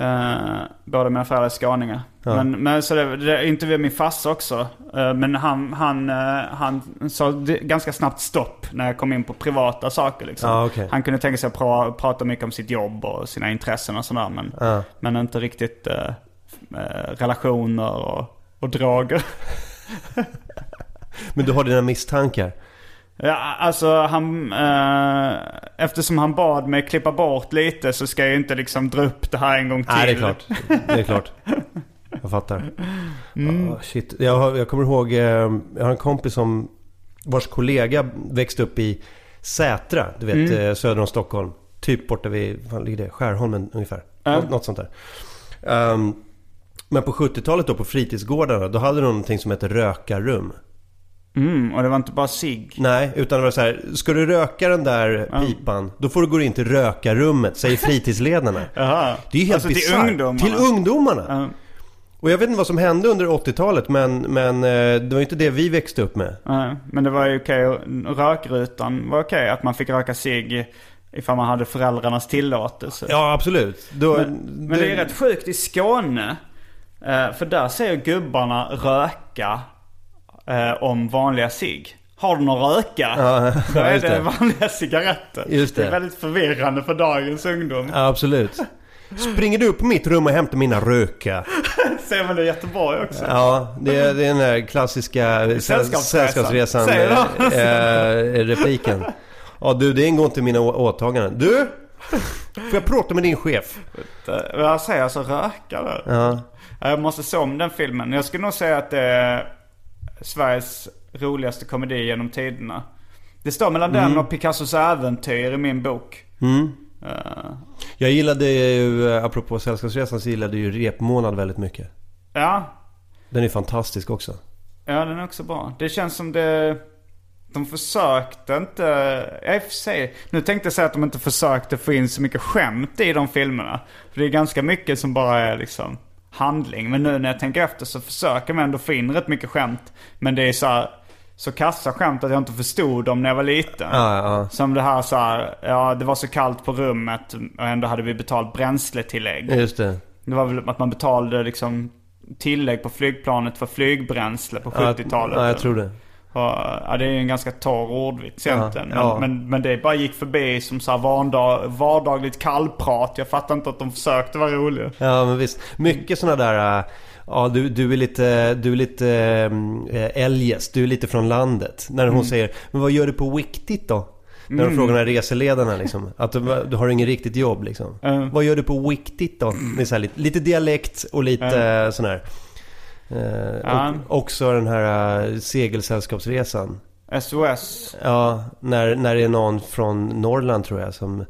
Uh, båda mina föräldrar är skåningar. Ja. Men, men så det, det intervjuade min farsa också. Eh, men han, han, eh, han sa ganska snabbt stopp när jag kom in på privata saker. Liksom. Ja, okej. Han kunde tänka sig att pra, prata mycket om sitt jobb och sina intressen och sådär. Men, Ja. men inte riktigt relationer och, och droger. Men du har dina misstankar? Ja, alltså han... Eh, eftersom han bad mig klippa bort lite så ska jag inte liksom dra upp det här en gång till. Nej, det är klart. Det är klart. Jag fattar. Mm. Ah, shit. Jag, jag kommer ihåg, eh, jag har en kompis som vars kollega växte upp i Sätra, du vet Mm. eh, söder om Stockholm. Typ borta vid, vad ligger det? Skärholmen ungefär. Ja. Något, sånt där. Ehm, men på 70-talet då på fritidsgårdarna, då hade de någonting som hette rökarrum. Mm, och det var inte bara sig. Nej, utan det var så här, ska du röka den där Ja. pipan, då får du gå in till rökarrummet, säger fritidsledarna. Jaha. Det är ju helt alltså till ungdomarna. Till ungdomarna! Ja. Och jag vet inte vad som hände under 80-talet men, men eh, det var inte det vi växte upp med. Nej, men det var ju okej. Rökrutan var okej. Att man fick röka cigg ifall man hade föräldrarnas tillåtelse. Ja absolut. Då, Men, men det är rätt sjukt i Skåne. eh, För där säger gubbarna röka eh, om vanliga cigg. Har du någon röka? Ja, Då är det det. vanliga cigaretter. Just det. är väldigt förvirrande för dagens ungdom. Ja, absolut. Springer du upp på mitt rum och hämtar mina röka? Ser man det i Göteborg också? Ja, det är, det är den där klassiska säll- Sällskapsresan. sällskapsresan Säg då. eh, eh, repliken. Ja du, det ingår inte i mina åtaganden. Du! Får jag prata med din chef? Eh, Jag säger alltså röka där. Ja. Jag måste se om den filmen. Jag skulle nog säga att det är Sveriges roligaste komedi genom tiderna. Det står mellan den och Picassos äventyr i min bok. Mm. Eh, Jag gillade ju, eh, apropå Sällskapsresan, så gillade ju Repmånad väldigt mycket. ja, Den är fantastisk också. ja den är också bra. Det känns som det... De försökte inte... Ja, i och för. Nu tänkte jag säga att de inte försökte få in så mycket skämt i de filmerna. För det är ganska mycket som bara är liksom handling. Men nu när jag tänker efter så försöker man ändå få in rätt mycket skämt. Men det är så här, så kassa skämt att jag inte förstod dem när jag var liten. Ja, ja. Som det här så här, ja det var så kallt på rummet och ändå hade vi betalt bränsletillägg. Just det. Det var väl att man betalade liksom tillägg på flygplanet för flygbränsle på Ja, 70-talet. Ja, jag tror det. Ja, det är ju en ganska torr ordvits Ja, egentligen. Men, ja. men, men det bara gick förbi som så här vardag, vardagligt kallprat. Jag fattar inte att de försökte vara roliga. Ja, men visst. Mycket sådana där... äh, Ja, du, du är lite, du är lite äh, eljest. Du är lite från landet. När hon säger, men vad gör du på Wiktigt då? När de frågar de här reseledarna liksom. Att du, du har ingen riktigt jobb liksom. Mm. Vad gör du på Wiktigt då? Det är så här, lite, lite dialekt och lite mm. sån här. Eh, Ja. och också den här äh, segelsällskapsresan. SOS. Ja, när, när det är någon från Norrland tror jag som,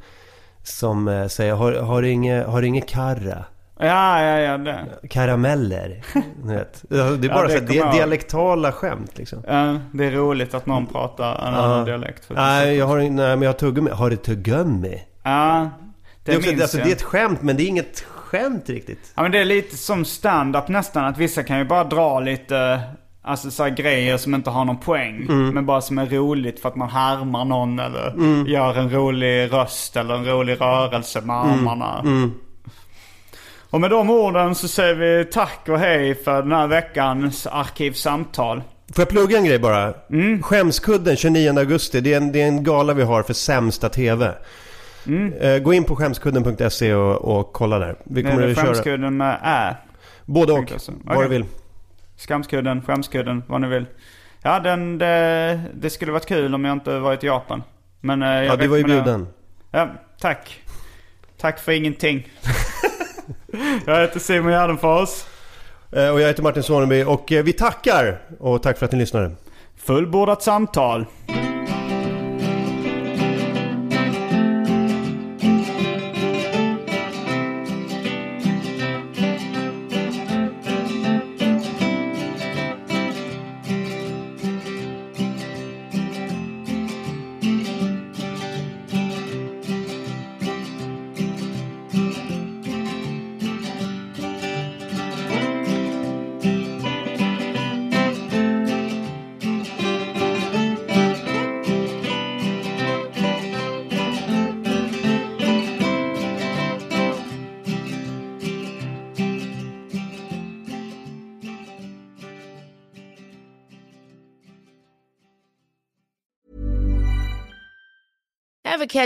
som äh, säger, har, har, du inget, har du inget karra? Ja, ja, ja. Det. Karameller. Vet. Det är Ja, bara det så di- dialektala skämt liksom. Ja, det är roligt att någon pratar en annan dialekt. För Nej, jag har, nej, men jag har tuggummi. Har du tuggummi? Ja, det, Det är, också, minns alltså, jag. det är ett skämt, men det är inget skämt riktigt. Ja men det är lite som stand-up nästan. Att vissa kan ju bara dra lite, alltså så grejer som inte har någon poäng. Mm. Men bara som är roligt för att man härmar någon eller Mm. gör en rolig röst eller en rolig rörelse med Mm. armarna. Och med de orden så säger vi tack och hej för den här veckans arkivsamtal. Får jag plugga en grej bara? Mm. Skämskudden 29 augusti. Det är, en, det är en gala vi har för sämsta TV. Mm. Eh, gå in på skämskudden.se och, och kolla där. Vi kommer att köra skämskudden med ä. både och. Vad du vill. Skamskudden, skämskudden, vad ni vill. Ja, den, det, det skulle varit kul om jag inte varit i Japan. Men eh, jag Ja, du var ju bjuden. Ja, tack. Tack för ingenting. jag heter Simon Gärdenfors. Eh, och jag heter Martin Soneby och vi tackar! Och tack för att ni lyssnade. Fullbordat samtal.